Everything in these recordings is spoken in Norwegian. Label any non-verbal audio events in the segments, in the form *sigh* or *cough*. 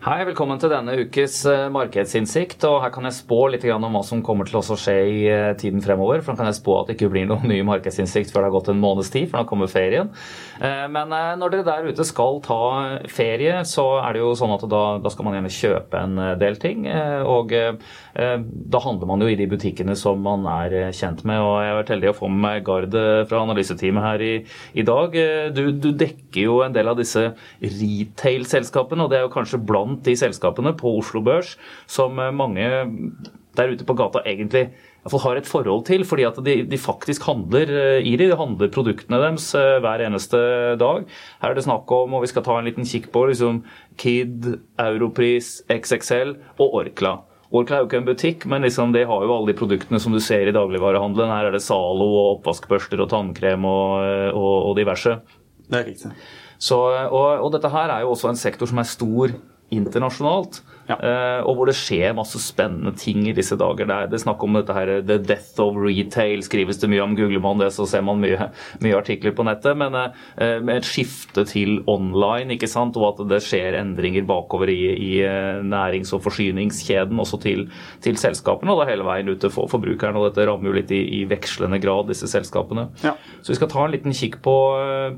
Hei, velkommen til denne ukes eh, markedsinnsikt. og Her kan jeg spå litt om hva som kommer til å skje i eh, tiden fremover. for Da kan jeg spå at det ikke blir noen ny markedsinnsikt før det har gått en måneds tid, for da kommer ferien. Eh, men når dere der ute skal ta ferie, så er det jo sånn at da, da skal man gjerne kjøpe en del ting. Og da handler man jo i de butikkene som man er kjent med. og Jeg har vært heldig å få med meg Gard fra analyseteamet her i, i dag. Du, du dekker jo en del av disse retail-selskapene, og det er jo kanskje blant blant de selskapene på Oslo Børs som eh, mange der ute på gata egentlig har et forhold til, fordi at de, de, faktisk handler eh, i de, de handler produktene deres eh, hver eneste dag. Her er det snakk om, og vi skal ta en liten kikk på, liksom Kid, Europris, XXL og Orkla. Orkla er jo ikke en butikk, men liksom det har jo alle de produktene som du ser i dagligvarehandelen. Her er det Zalo og oppvaskbørster og tannkrem og, og, og diverse. Det er riktig. Så, og, og, dette her er jo også en sektor som er stor internasjonalt. Ja. Uh, og hvor det skjer masse spennende ting i disse dager. Det er, det er snakk om dette her, The Death of Retail skrives det mye om. Googler man det, så ser man mye, mye artikler på nettet. Men uh, med et skifte til online, ikke sant, og at det skjer endringer bakover i, i nærings- og forsyningskjeden, også til, til, selskapene, og da hele veien ut til for, forbrukeren. Og dette rammer jo litt i, i vekslende grad, disse selskapene. Ja. Så vi skal ta en liten kikk på,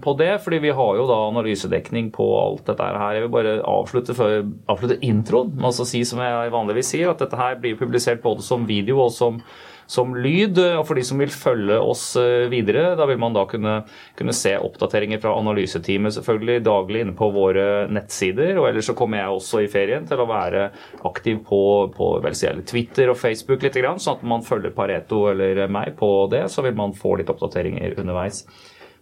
på, det, fordi vi har jo da analysedekning på alt dette her. Jeg vil bare avslutte, før, avslutte introen må også si, som jeg vanligvis sier, at dette her blir publisert både som video og som, som lyd. Og for de som vil følge oss eh, videre, da vil man da kunne, kunne se oppdateringer fra analyseteamet selvfølgelig daglig inne på våre nettsider. Og ellers så kommer jeg også i ferien til å være aktiv på, på Twitter og Facebook litt, sånn at man følger Pareto eller meg på det, så vil man få litt oppdateringer underveis.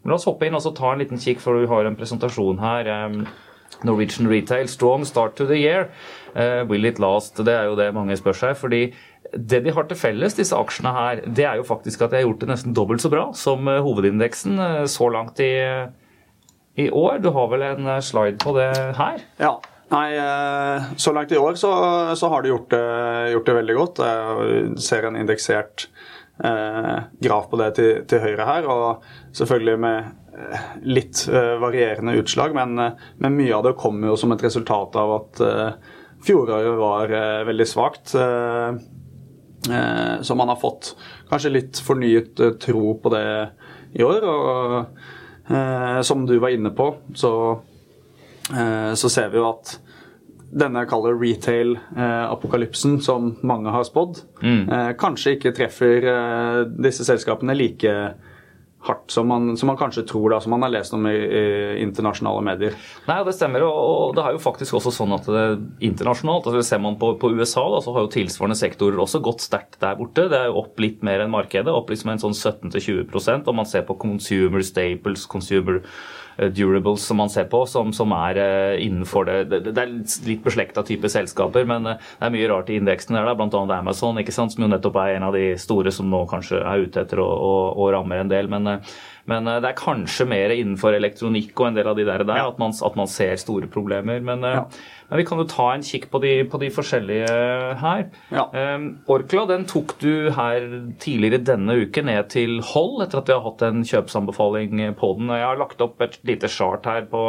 Men la oss hoppe inn og ta en liten kikk, for vi har en presentasjon her. Norwegian Retail, strong start to the year. Uh, will it last? Det er jo det mange spør seg. fordi det de har til felles, disse aksjene her, det er jo faktisk at de har gjort det nesten dobbelt så bra som uh, hovedindeksen uh, så langt i, i, år. Du har vel en slide på det her? Ja. Nei, så langt i år så, så har de gjort det, gjort det, veldig godt. Jeg ser en indeksert graf på det til, til høyre her. Og selvfølgelig med litt uh, varierende utslag, men, uh, men, mye av det kommer jo som et resultat av at fjoråret var veldig svakt. så man har fått kanskje litt fornyet tro på det i år. Og som du var inne på, så, så ser vi jo at denne kaller retail-apokalypsen, som mange har spådd, mm. kanskje ikke treffer disse selskapene like hardt som man, som man, kanskje tror, da, som man har lest om i, i internasjonale medier. Nei, det stemmer. Og, og, det er jo faktisk også sånn at det internasjonalt altså Ser man på, på USA, da, så har jo tilsvarende sektorer også gått sterkt der borte. Det er jo opp litt mer enn markedet, opp liksom en sånn 17-20% om man ser på consumer staples, consumer durables som man ser på, som, som er eh, innenfor det, det, det er litt beslekta type selskaper, men eh, det er mye rart i indeksen der, bl.a. Amazon, ikke sant, som jo nettopp er en av de store som nå kanskje er ute etter å, å, å ramme en del. men men det er kanskje mer innenfor elektronikk og en del av de der, der ja. at, man, at, man, ser store problemer. Men, ja. Men, vi kan jo ta en kikk på de, på de forskjellige her. Ja. Um, Orkla den tok du her tidligere denne uke ned til hold, etter at vi har hatt en kjøpsanbefaling på den. Jeg har lagt opp et lite chart her på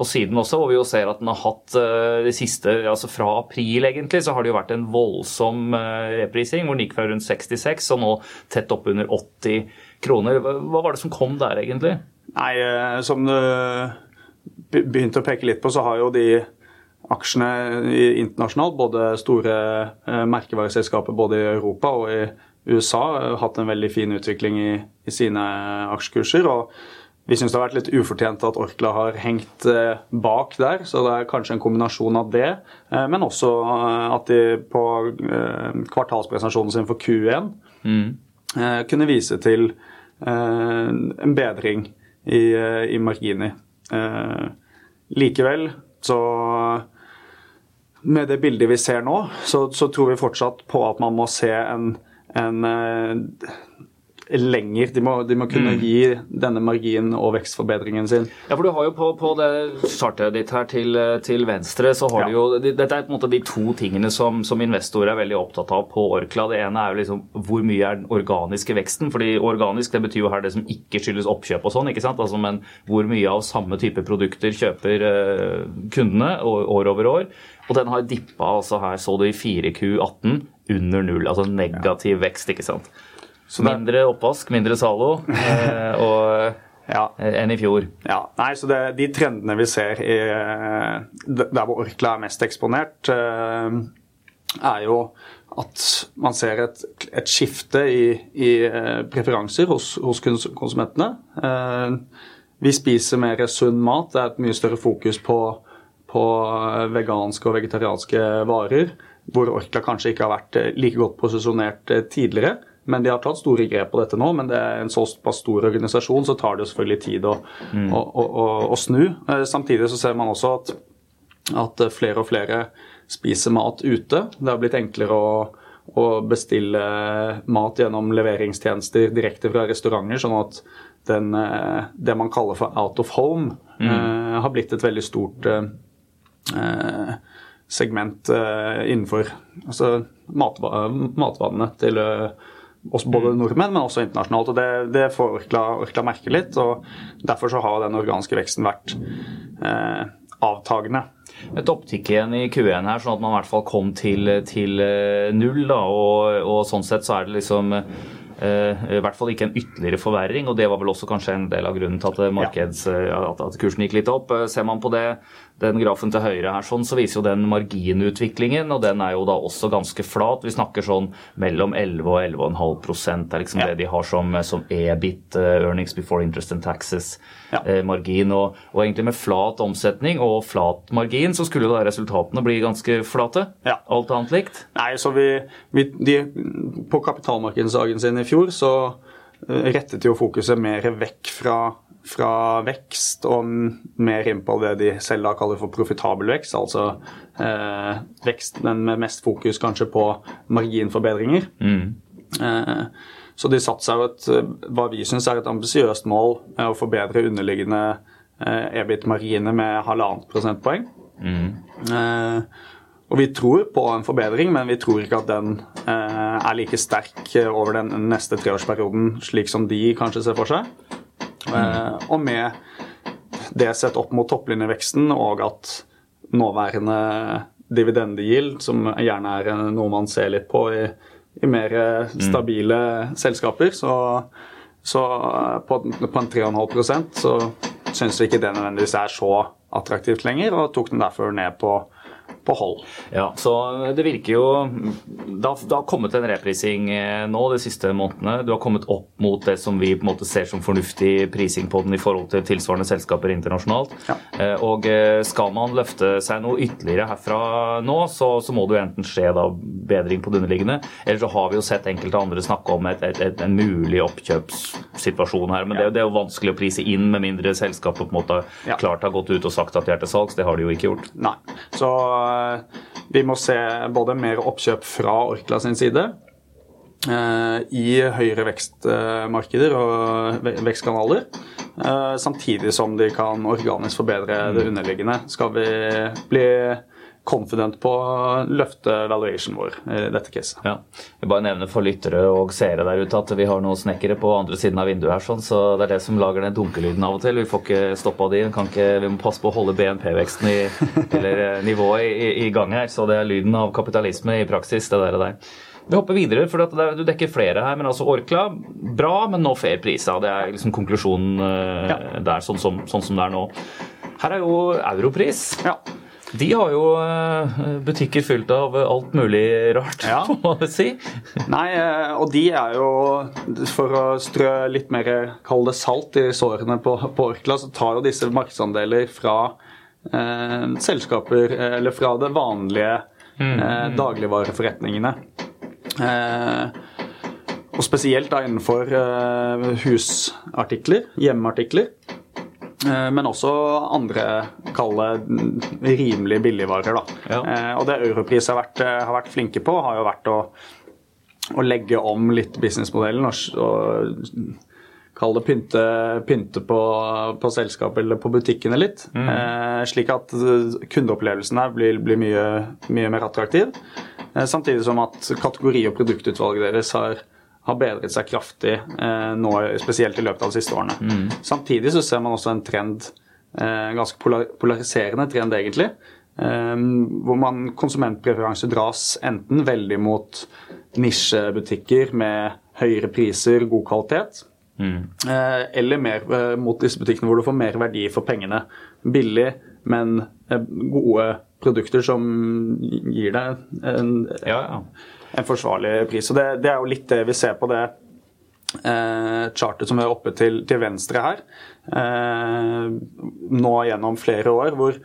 på siden også, hvor vi jo ser at den har hatt uh, de siste altså Fra april egentlig, så har det jo vært en voldsom uh, reprising, hvor den gikk fra rundt 66 og nå tett opp under 80 kroner. Hva var det som kom der, egentlig? Nei, uh, Som du begynte å peke litt på, så har jo de aksjene internasjonalt, både store merkevareselskaper både i Europa og i USA, har hatt en veldig fin utvikling i, i sine aksjekurser. og vi syns det har vært litt ufortjent at Orkla har hengt eh, bak der, så det er kanskje en kombinasjon av det. Eh, men også eh, at de på kvartalspresentasjonen sin for Q1 mm. kunne vise til en bedring i, i marginer. Likevel så Med det bildet vi ser nå, så, så tror vi fortsatt på at man må se en, en lenger. De må, de må kunne Mm. gi denne marginen og vekstforbedringen sin. Ja, for du har jo på, på det chartet ditt her til, til venstre, så har Ja. du jo de- Dette er på en måte de to tingene som, som investorer er veldig opptatt av på Orkla. Det ene er jo liksom hvor mye er den organiske veksten. fordi organisk det betyr jo her det som ikke skyldes oppkjøp og sånn, ikke sant? Altså, men hvor mye av samme type produkter kjøper eh, kundene år, år over år. Og den har dippa altså her, så du i 4Q18, under null. Altså negativ vekst, ikke sant. Mindre oppvask, mindre Zalo eh, og, *laughs* Ja. eh, enn i fjor. Ja, nei, så det, De trendene vi ser i, eh, der hvor Orkla er mest eksponert, er jo at man ser et, et skifte i, i preferanser hos, hos konsumentene. Vi spiser mer sunn mat. Det er et mye større fokus på, på veganske og vegetarianske varer. Hvor Orkla kanskje ikke har vært like godt posisjonert tidligere. Men de har tatt store grep på dette nå. Men det er en såpass stor organisasjon, så tar det jo selvfølgelig tid å, å, å, å, å snu. Eh, Samtidig så ser man også at, at flere og flere spiser mat ute. Det har blitt enklere å, å bestille mat gjennom leveringstjenester direkte fra restauranter, sånn at den, eh, det man kaller for out of home, eh, har blitt et veldig stort eh, eh, segment uh, innenfor altså, matva matvanene til eh, oss både nordmenn, men også internasjonalt. og Det, det får Orkla, Orkla merke litt. og Derfor så har den organiske veksten vært eh, avtagende. et opptikk igjen i Q1 her, sånn at man i hvert fall kom til, til eh, null. Da, og, og sånn sett så er det liksom eh, i hvert fall ikke en ytterligere forverring, og det var vel også kanskje en del av grunnen til at, markeds, ja. at, at kursen gikk litt opp. Eh, Ser man på det, den grafen til høyre her, sånn, så viser jo den marginutviklingen, og den er jo da også ganske flat. Vi snakker sånn mellom 11 og 11,5 Det er liksom Ja. det de har som, som EBIT, eh, earnings before interest and taxes, Ja. eh, margin. Og, og egentlig med flat omsetning og flat margin, så skulle da resultatene bli ganske flate. Ja. Alt annet likt. Nei, så vi, vi de, På kapitalmarkedsdagen sin i fjor så eh, rettet jo fokuset mer vekk fra, fra vekst og mer inn på det de selv da kaller for profitabel vekst. Altså eh, vekst, men med mest fokus kanskje på marginforbedringer. Eh, så de satte seg et, eh, hva vi syns er et ambisiøst mål eh, å forbedre underliggende eh, EBIT-marginer med halvannet prosentpoeng. Eh, og vi tror på en forbedring, men vi tror ikke at den eh, er like sterk over den neste treårsperioden, slik som de kanskje ser for seg. Eh, og med det sett opp mot topplinjeveksten og at nåværende dividendegild, som gjerne er noe man ser litt på i, i mer stabile stabile selskaper, så, så på, på en 3,5% så syns vi ikke det nødvendigvis er så attraktivt lenger, og tok den derfor ned på, på hold. Ja, så det virker jo Det har, det har kommet en reprising eh, nå de siste månedene. Du har kommet opp mot det som vi på en måte ser som fornuftig prising på den i forhold til tilsvarende selskaper internasjonalt. Ja. Eh, Og eh, skal man løfte seg noe ytterligere herfra nå, så, så må det jo enten skje da bedring på det underliggende, eller så har vi jo sett enkelte andre snakke om et, et, et, en mulig oppkjøpssituasjon her. Men det, er jo- det er jo vanskelig å prise inn med mindre selskapet på en måte Ja. klart har gått ut og sagt at de er til salgs. Det har de jo ikke gjort. Nei. Så vi må se både mer oppkjøp fra Orkla sin side eh, i høyere vekstmarkeder og vekstkanaler. eh, Samtidig som de kan organisk forbedre det underliggende. Skal vi bli confident på å løfte valuation vår i dette caset. Ja. Jeg bare nevner for lyttere og seere der ute at vi har noen snekkere på andre siden av vinduet her, sånn, så det er det som lager den dunkelyden av og til. Vi får ikke stoppa de. Ikke, vi må passe på å holde BNP-veksten i, *laughs* eller eh, nivået i, i gang her. Så det er lyden av kapitalisme i praksis, det der. der. Vi hopper videre, for du dekker flere her. Men altså Orkla, bra, men nå fair prisa. Det er liksom konklusjonen eh, der, sånn som, sånn som det er nå. Her er jo Europris. Ja. De har jo eh, butikker fylt av alt mulig rart, Ja. *laughs* må man si. Nei, eh, og de er jo For å strø litt mer, kall det salt, i sårene på, på Orkla, så tar jo disse markedsandeler fra eh, selskaper eh, Eller fra det vanlige eh, dagligvareforretningene. Eh, og spesielt da innenfor eh, husartikler, hjemmeartikler. Eh, Men også andre, kall det rimelig billigvarer. da. Ja. Eh, Og det Europris har vært, eh, har vært flinke på, har jo vært å å legge om litt businessmodellen og, og Kall det pynte, pynte på, på selskapet eller på butikkene litt. Mm. Eh, slik at kundeopplevelsen her blir, blir mye, mye, mer attraktiv. Eh, samtidig som at kategori- og produktutvalget deres har, har bedret seg kraftig eh, nå, spesielt i løpet av de siste årene. Mm. Samtidig så ser man også en trend, en ganske polariserende trend egentlig, hvor man konsumentpreferanse dras enten veldig mot nisjebutikker med høyere priser, god kvalitet, mm. eller mer mot disse butikkene hvor du får mer verdi for pengene. Billig, men gode produkter som gir deg en, ja, ja. En forsvarlig pris. Og det, det, er jo litt det vi ser på det eh, chartet som er oppe til, til venstre her, eh, nå gjennom flere år, hvor,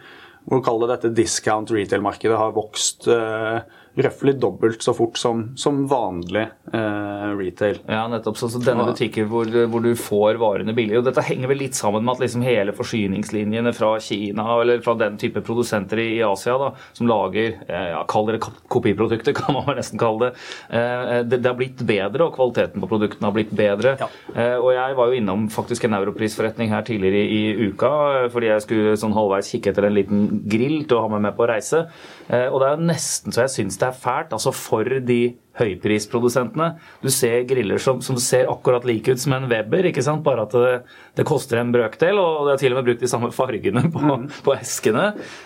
hvor dette discount retail-markedet har vokst eh, røftlig dobbelt så fort som, som vanlig eh, retail. Ja, nettopp. Så, så denne butikken hvor, hvor, du får varene billig. og Dette henger vel litt sammen med at liksom hele forsyningslinjene fra Kina eller fra den type produsenter i, Asia da, som lager eh, ja, Kall det kopiprodukter, *laughs* kan man nesten kalle det. Eh, det. det. har blitt bedre, og kvaliteten på produktene har blitt bedre. Ja. Eh, og Jeg var jo innom faktisk en europrisforretning her tidligere i, i uka eh, fordi jeg skulle sånn halvveis kikke etter en liten grill til å ha med meg på reise. Eh, og det er jo nesten så jeg syns det er fælt altså for de høyprisprodusentene. Du ser griller som, som, ser akkurat like ut som en Weber, ikke sant? bare at det, det, koster en brøkdel, og det er til og med brukt de samme fargene på, mm. på eskene.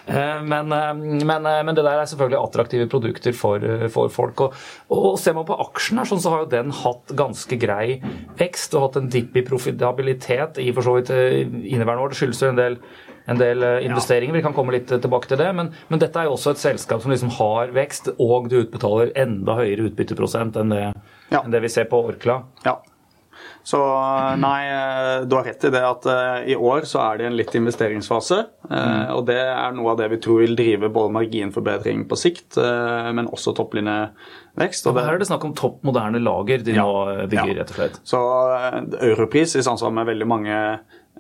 Eh, men, eh, men, men, det der er selvfølgelig attraktive produkter for, for folk. Og, og, ser man på aksjen her, sånn, så har jo den hatt ganske grei vekst og hatt en dipp i profitabilitet i for så vidt inneværende år. Det skyldes jo en del en del eh, investeringer. Vi kan komme litt eh, tilbake til det. Men, men, dette er jo også et selskap som liksom har vekst, og du utbetaler enda høyere utbytteprosent enn det, enn det vi ser på Orkla. Ja. Så eh, nei, du har rett i det at i år så er det en litt investeringsfase. Og det er noe av det vi tror vil drive både marginforbedring på sikt, men også topplinjevekst. Og her er det snakk om topp moderne lager de ja, nå bygger, ja. rett og slett. Så Europris, i samsvar med veldig mange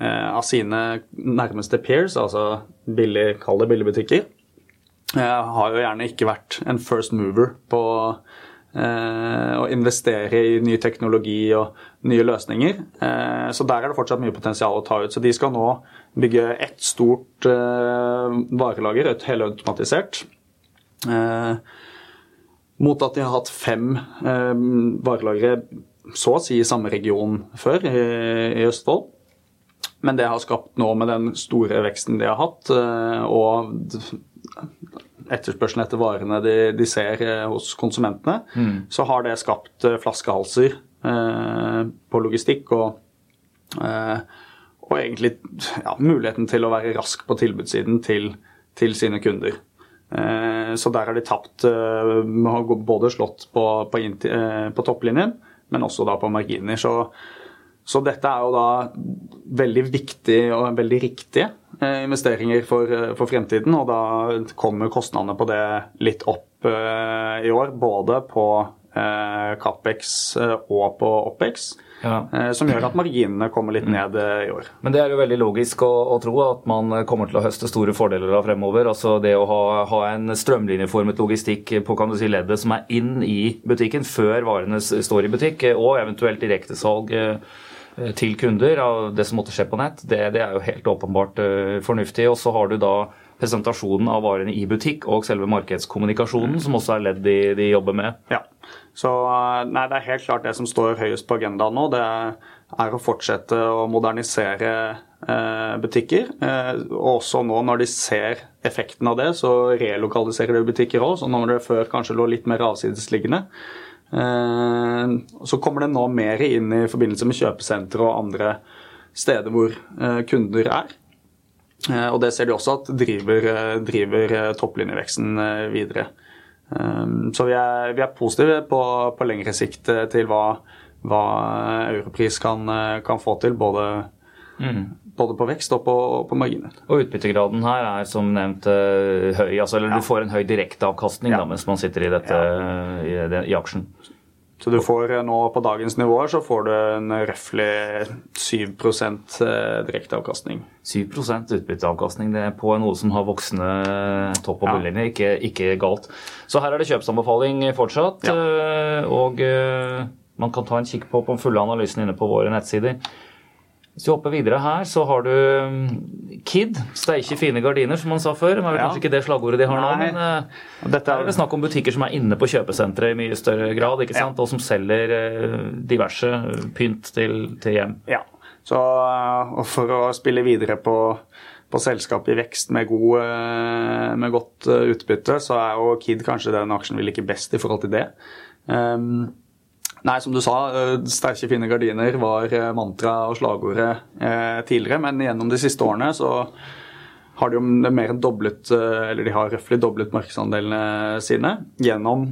Eh, av sine nærmeste peers, altså billig, kall det billigbutikker, eh, har jo gjerne ikke vært en first mover på eh, å investere i ny teknologi og nye løsninger. Så der er det fortsatt mye potensial å ta ut. Så de skal nå bygge ett stort varelager, et helautomatisert. Mot at de har hatt fem varelagre så å si i samme region før, i Østfold. Men det har skapt nå, med den store veksten de har hatt, eh, og etterspørselen etter varene de, de ser eh, hos konsumentene, mm. så har det skapt eh, flaskehalser eh, på logistikk og, eh, og egentlig ja, muligheten til å være rask på tilbudssiden til, til sine kunder. Eh, så der har de tapt både slått på, på, på topplinjen, men også da på marginer. Så så dette er jo da veldig viktig og veldig riktige eh, investeringer for, eh, for, fremtiden. Og da kommer kostnadene på det litt opp eh, i år. Både på eh, Capex eh, og på Opex. Ja. Eh, som gjør at marginene kommer litt ned i år. Men det er jo veldig logisk å, å, tro at man kommer til å høste store fordeler av fremover. Altså det å ha, ha en strømlinjeformet logistikk på kan du si, leddet som er inn i butikken før varene står i butikk, og eventuelt direktesalg. Eh, Eh, til kunder av det som måtte skje på nett, det, det er jo helt åpenbart uh, fornuftig. Og så har du da presentasjonen av varene i butikk og selve markedskommunikasjonen, som også er ledd de, de jobber med. Ja, så eh, nei, Det er helt klart det som står høyest på agendaen nå. Det er å fortsette å modernisere eh, butikker. Eh, og også nå når de ser effekten av det, så relokaliserer de butikker òg. Så når det før kanskje lå litt mer avsidesliggende, Eh, så kommer det nå mer inn i forbindelse med kjøpesentre og andre steder hvor eh, kunder er. Eh, og det ser de også at driver, driver topplinjeveksten videre. Så vi er, vi er positive på, på, lengre sikt til hva, hva Europris kan, kan, få til, både mm både på vekst og på, på marginer. Og utbyttegraden her er som nevnt eh, høy, altså, eller ja. du får en høy direkteavkastning ja. mens man sitter i, dette, ja. i, i, aksjen. Så du får nå på dagens nivåer så får du en røftlig 7% direkteavkastning. 7% utbytteavkastning det er på noe som har voksende topp- og bunnlinje. Ja. Ikke, ikke, galt. Så her er det kjøpsanbefaling fortsatt. Ja. Og man kan ta en kikk på, på den fulle analysen inne på våre nettsider. Hvis vi hopper videre her, så har du um, KID. Steike fine gardiner, som man sa før. Det er ja. kanskje ikke det slagordet de har nå, men uh, Dette er det snakk om butikker som er inne på kjøpesentre i mye større grad, ikke sant? Ja. og som selger uh, diverse pynt til, til, hjem. Ja, så uh, for å spille videre på på selskap i vekst med, god, med godt utbytte, så er jo KID kanskje den aksjen vi liker best i forhold til det. Um, Nei, som du sa, eh, sterke, fine gardiner var eh, mantra og slagordet eh, tidligere. Men gjennom de siste årene så har de jo mer enn doblet, eller de har røftlig doblet markedsandelene sine gjennom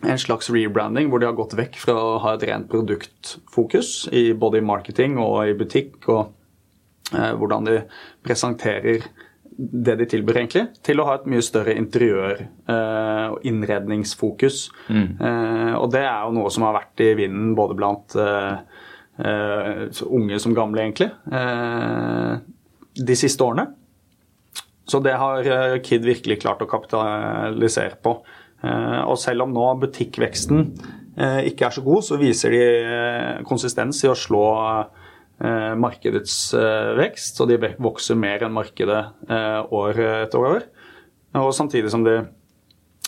en slags rebranding hvor de har gått vekk fra å ha et rent produktfokus i, både i marketing og i butikk, og eh, hvordan de presenterer det de tilbyr, egentlig, til å ha et mye større interiør- eh, og innredningsfokus. Mm. Eh, og det er jo noe som har vært i vinden både blant eh, unge som gamle, egentlig, de siste årene. Så det har Kid virkelig klart å kapitalisere på. Og selv om nå butikkveksten ikke er så god, så viser de konsistens i å slå markedets eh, vekst, så de vokser mer enn markedet eh, år etter år. Og samtidig som de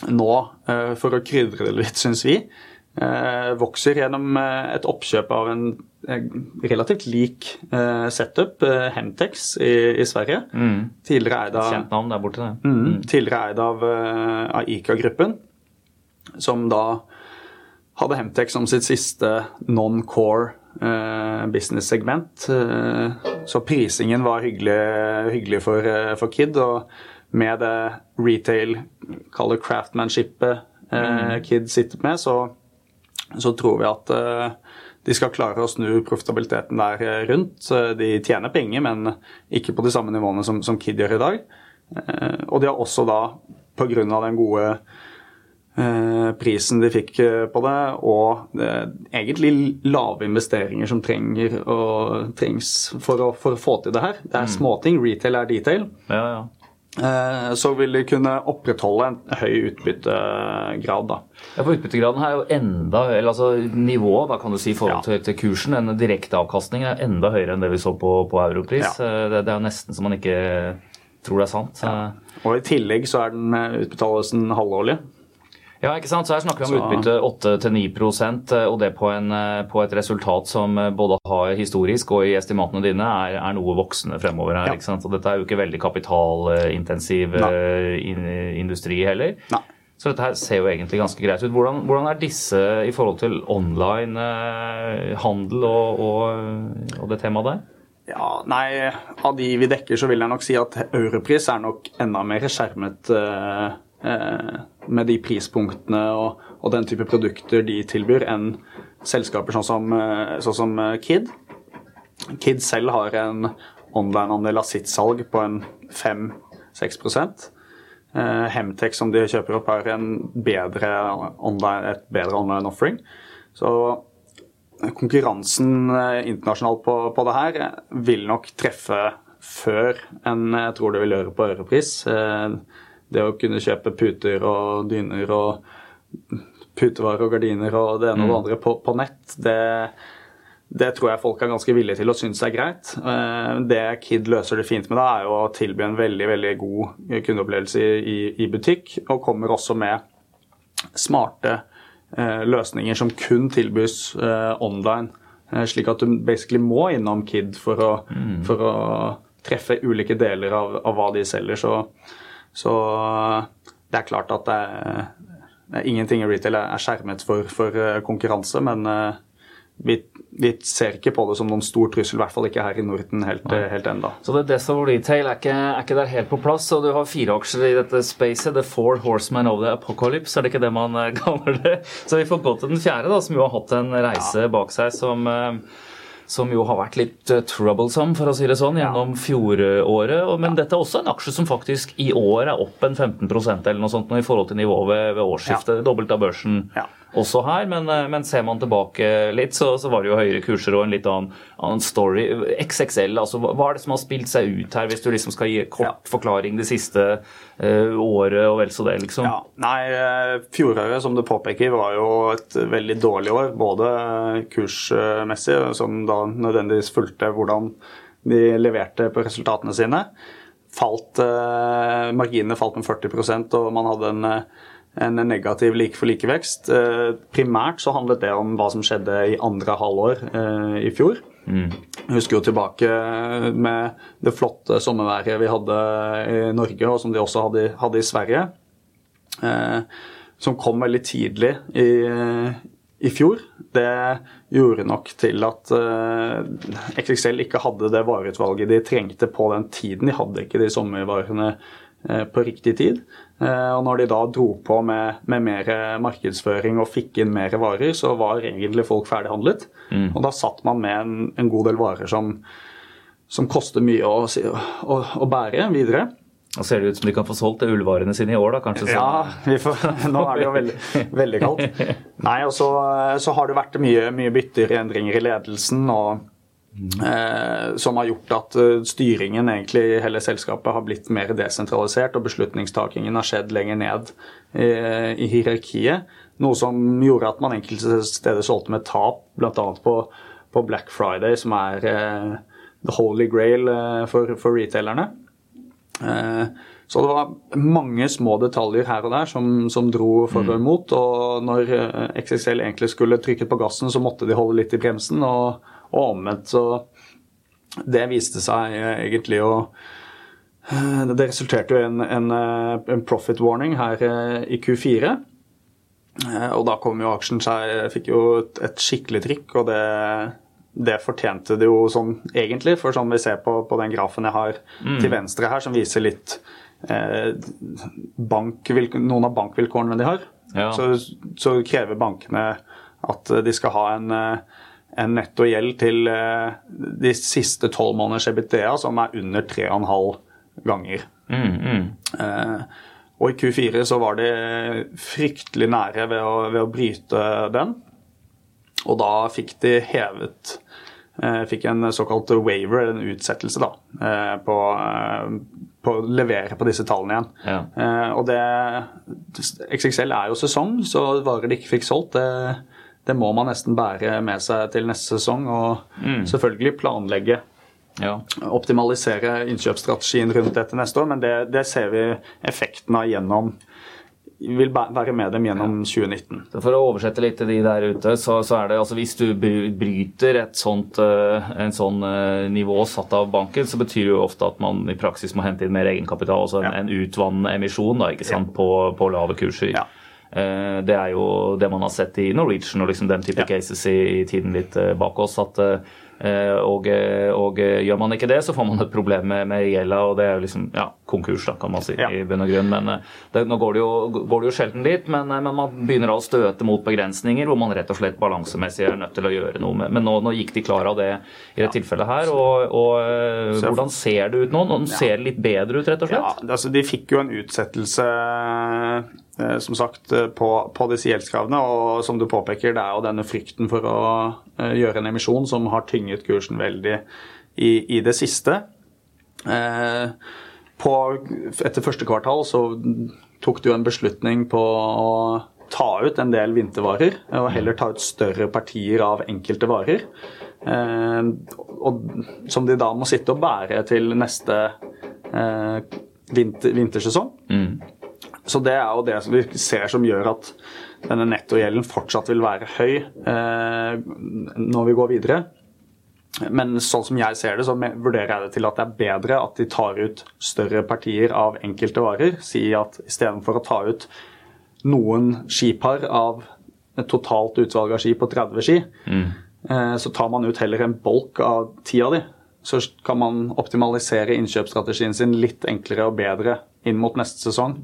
nå, for å krydre det litt, syns vi, vokser gjennom et oppkjøp av en relativt lik setup, Hemtex i, Sverige. Mm. Tidligere eid av Kjent navn der borte, det. Mm, mm. Tidligere eid av, av ICA-gruppen, som da hadde Hemtex som sitt siste non-core Eh, business-segment. Eh, så prisingen var hyggelig, hyggelig for, eh, for, Kid. Og med det retail, kaller craftmanshipet mm. Kid sitter med, så, så, tror vi at de skal klare å snu profitabiliteten der rundt. De tjener penger, men ikke på de samme nivåene som, som Kid gjør i dag. Og de har også da, pga. den gode Eh, prisen de fikk eh, på det, og eh, egentlig lave investeringer som trenger og, trengs for å, for å, få til det her. Det er mm. småting. Retail er detail. Ja, ja. Så vil de kunne opprettholde en høy utbyttegrad. da. Ja, for Utbyttegraden her er jo enda eller altså Nivået da kan du si i forhold til, til kursen, den direkteavkastningen er enda høyere enn det vi så på, på europris. Ja. Det, det, er nesten så man ikke tror det er sant. Og I tillegg så er den utbetalelsen halvårlig. Ja, ikke sant? Så Her snakker vi om utbytte 8-9 eh, og det på, en, eh, på, et resultat som eh, både har historisk og i estimatene dine er, er noe voksende fremover. her, ja. ikke sant? Og Dette er jo ikke veldig kapitalintensiv in, industri heller. Nei. Så dette her ser jo egentlig ganske greit ut. Hvordan, hvordan er disse i forhold til online handel og, og, og det temaet der? Ja, nei, Av de vi dekker, så vil jeg nok si at Europris er nok enda mer skjermet eh, med de prispunktene og, og, den type produkter de tilbyr, enn selskaper sånn som, eh, sånn som eh, Kid. Kid selv har en online-andel av sitt salg på en 5-6 eh, Hemtex som de kjøper opp, har bedre online, et bedre online offering. Så konkurransen internasjonalt på, på, det her vil nok treffe før enn jeg tror det vil gjøre på Europris det å kunne kjøpe puter og dyner og putevarer og gardiner og det ene og det mm. andre på, på nett, det, det, tror jeg folk er ganske villige til å synes er greit. Eh, det Kid løser det fint med da, er jo å tilby en veldig veldig god kundeopplevelse i, i butikk, og kommer også med smarte eh, løsninger som kun tilbys eh, online. Slik at du basically må innom Kid for å, mm. for å treffe ulike deler av, av hva de selger. Så så det er klart at det er, det er ingenting i retail er skjermet for, for eh, konkurranse, men eh, vi, vi, ser ikke på det som noen stor trussel, i hvert fall ikke her i Norden helt, helt enda. Så det Death of Retail er ikke, er ikke, der helt på plass, og du har fire aksjer i dette spacet. The Four Horsemen of the Apocalypse, er det ikke det man eh, *laughs* kaller det? Så vi får gå til den fjerde, da, som jo har hatt en reise bak seg som som jo har vært litt uh, troublesome, for å si det sånn, gjennom fjoråret. Men dette er også en aksje som faktisk i år er opp en 15% eller noe sånt i forhold til nivået ved, ved årsskiftet. Dobbelt av børsen. Ja. Også her, men, eh, men, ser man tilbake litt, så, så, var det jo høyere kurser og en litt annen, annen story. XXL, altså hva er det som har spilt seg ut her, hvis du liksom skal gi kort ja. forklaring det siste uh, året og vel så det, liksom? Ja, nei, fjoråret, som du påpeker, var jo et veldig dårlig år. Både kursmessig, som da nødvendigvis fulgte hvordan de leverte på resultatene sine falt, eh, marginene falt med 40% og man hadde en, eh, en negativ like-for-like-vekst. Eh, primært så handlet det om hva som skjedde i andre halvår i fjor. Mm. Jeg husker jo tilbake med det flotte sommerværet vi hadde i Norge, og som de også hadde, hadde i Sverige. Eh, som kom veldig tidlig i, i fjor. Det gjorde nok til at eh, XXL ikke hadde det vareutvalget de trengte på den tiden. De hadde ikke de sommervarene eh, på riktig tid. Uh, og når de da dro på med, med mer markedsføring og fikk inn mer varer, så var egentlig folk ferdighandlet. Mm. Og da satt man med en, en god del varer som, som koster mye å, å, å bære videre. Og ser det ut som de kan få solgt ullvarene sine i år, da kanskje? Så. Ja, får, *laughs* nå er det jo veldig, veldig kaldt. *laughs* Nei, og så, så, har det vært mye, mye bytter, endringer i ledelsen, og, eh, som har gjort at eh, styringen egentlig i hele selskapet har blitt mer desentralisert, og beslutningstakingen har skjedd lenger ned i, i hierarkiet. Noe som gjorde at man enkelte steder solgte med tap, bl.a. På, på Black Friday, som er eh, the holy grail eh, for, for retailerne. Eh, så det var mange små detaljer her og der som, som dro for og mm. imot. Og når eh, XXL egentlig skulle trykke på gassen, så måtte de holde litt i bremsen, og, og omvendt. Så det viste seg eh, egentlig å Det resulterte jo i en, en, en, profit warning her i Q4. Og da kom jo aksjen seg Fikk jo et, et skikkelig trykk, og det det fortjente det jo sånn egentlig, for sånn vi ser på, på den grafen jeg har mm. til venstre her, som viser litt eh, noen av bankvilkårene de har, ja. så, så, krever bankene at de skal ha en, eh, en netto gjeld til eh, de siste tolv måneders EBITDA som er under 3,5 ganger. Mm, mm. Eh, og i Q4 så var de fryktelig nære ved å, ved å bryte den. Og da fikk de hevet eh, Fikk en såkalt waiver, en utsettelse, da, eh, på, på å levere på disse tallene igjen. Ja. Og det XXL er jo sesong, så varer de ikke fikk solgt, det, det, må man nesten bære med seg til neste sesong. Og mm. selvfølgelig planlegge ja. Optimalisere innkjøpsstrategien rundt dette neste år, men det, det ser vi effekten av gjennom vil være med dem gjennom 2019. For å oversette litt til de der ute, så, så er det altså hvis du bryter et sånt uh, en sånn uh, nivå satt av banken, så betyr det jo ofte at man i praksis må hente inn mer egenkapital, altså en, ja. en utvannende emisjon da, ikke sant, ja. på, på, lave kurser. Ja. Uh, det er jo det man har sett i Norwegian og liksom den type cases i, tiden litt bak oss. at Eh, og, eh, og, eh, gjør man ikke det, så får man et problem med, med gjelda, og det er jo liksom ja, konkurs, da, kan man si, ja. i bunn og grunn. Men det, nå går det, jo, går det jo sjelden dit, men, men, man begynner å støte mot begrensninger hvor man rett og slett balansemessig er nødt til å gjøre noe med. Men nå, nå gikk de klar av det i det ja. tilfellet her, og, og hvordan ser det ut nå? Nå ser det litt bedre ut, rett og slett? Ja, altså De fikk jo en utsettelse Eh, som sagt, eh, på, på, disse gjeldskravene. Og som du påpeker, det er jo denne frykten for å uh, gjøre en emisjon som har tynget kursen veldig i, i det siste. På, etter første kvartal så tok du en beslutning på å ta ut en del vintervarer, og heller ta ut større partier av enkelte varer. Og, som de da må sitte og bære til neste vinter, vintersesong. Mm. Så det er jo det som vi ser som gjør at denne nettogjelden fortsatt vil være høy eh, når vi går videre. Men sånn som jeg ser det, så vurderer jeg det til at det er bedre at de tar ut større partier av enkelte varer. Si at istedenfor å ta ut noen skipar av et totalt utvalg av ski på 30 ski, mm. eh, så tar man ut heller en bolk av ti av de. Så kan man optimalisere innkjøpsstrategien sin litt enklere og bedre inn mot neste sesong.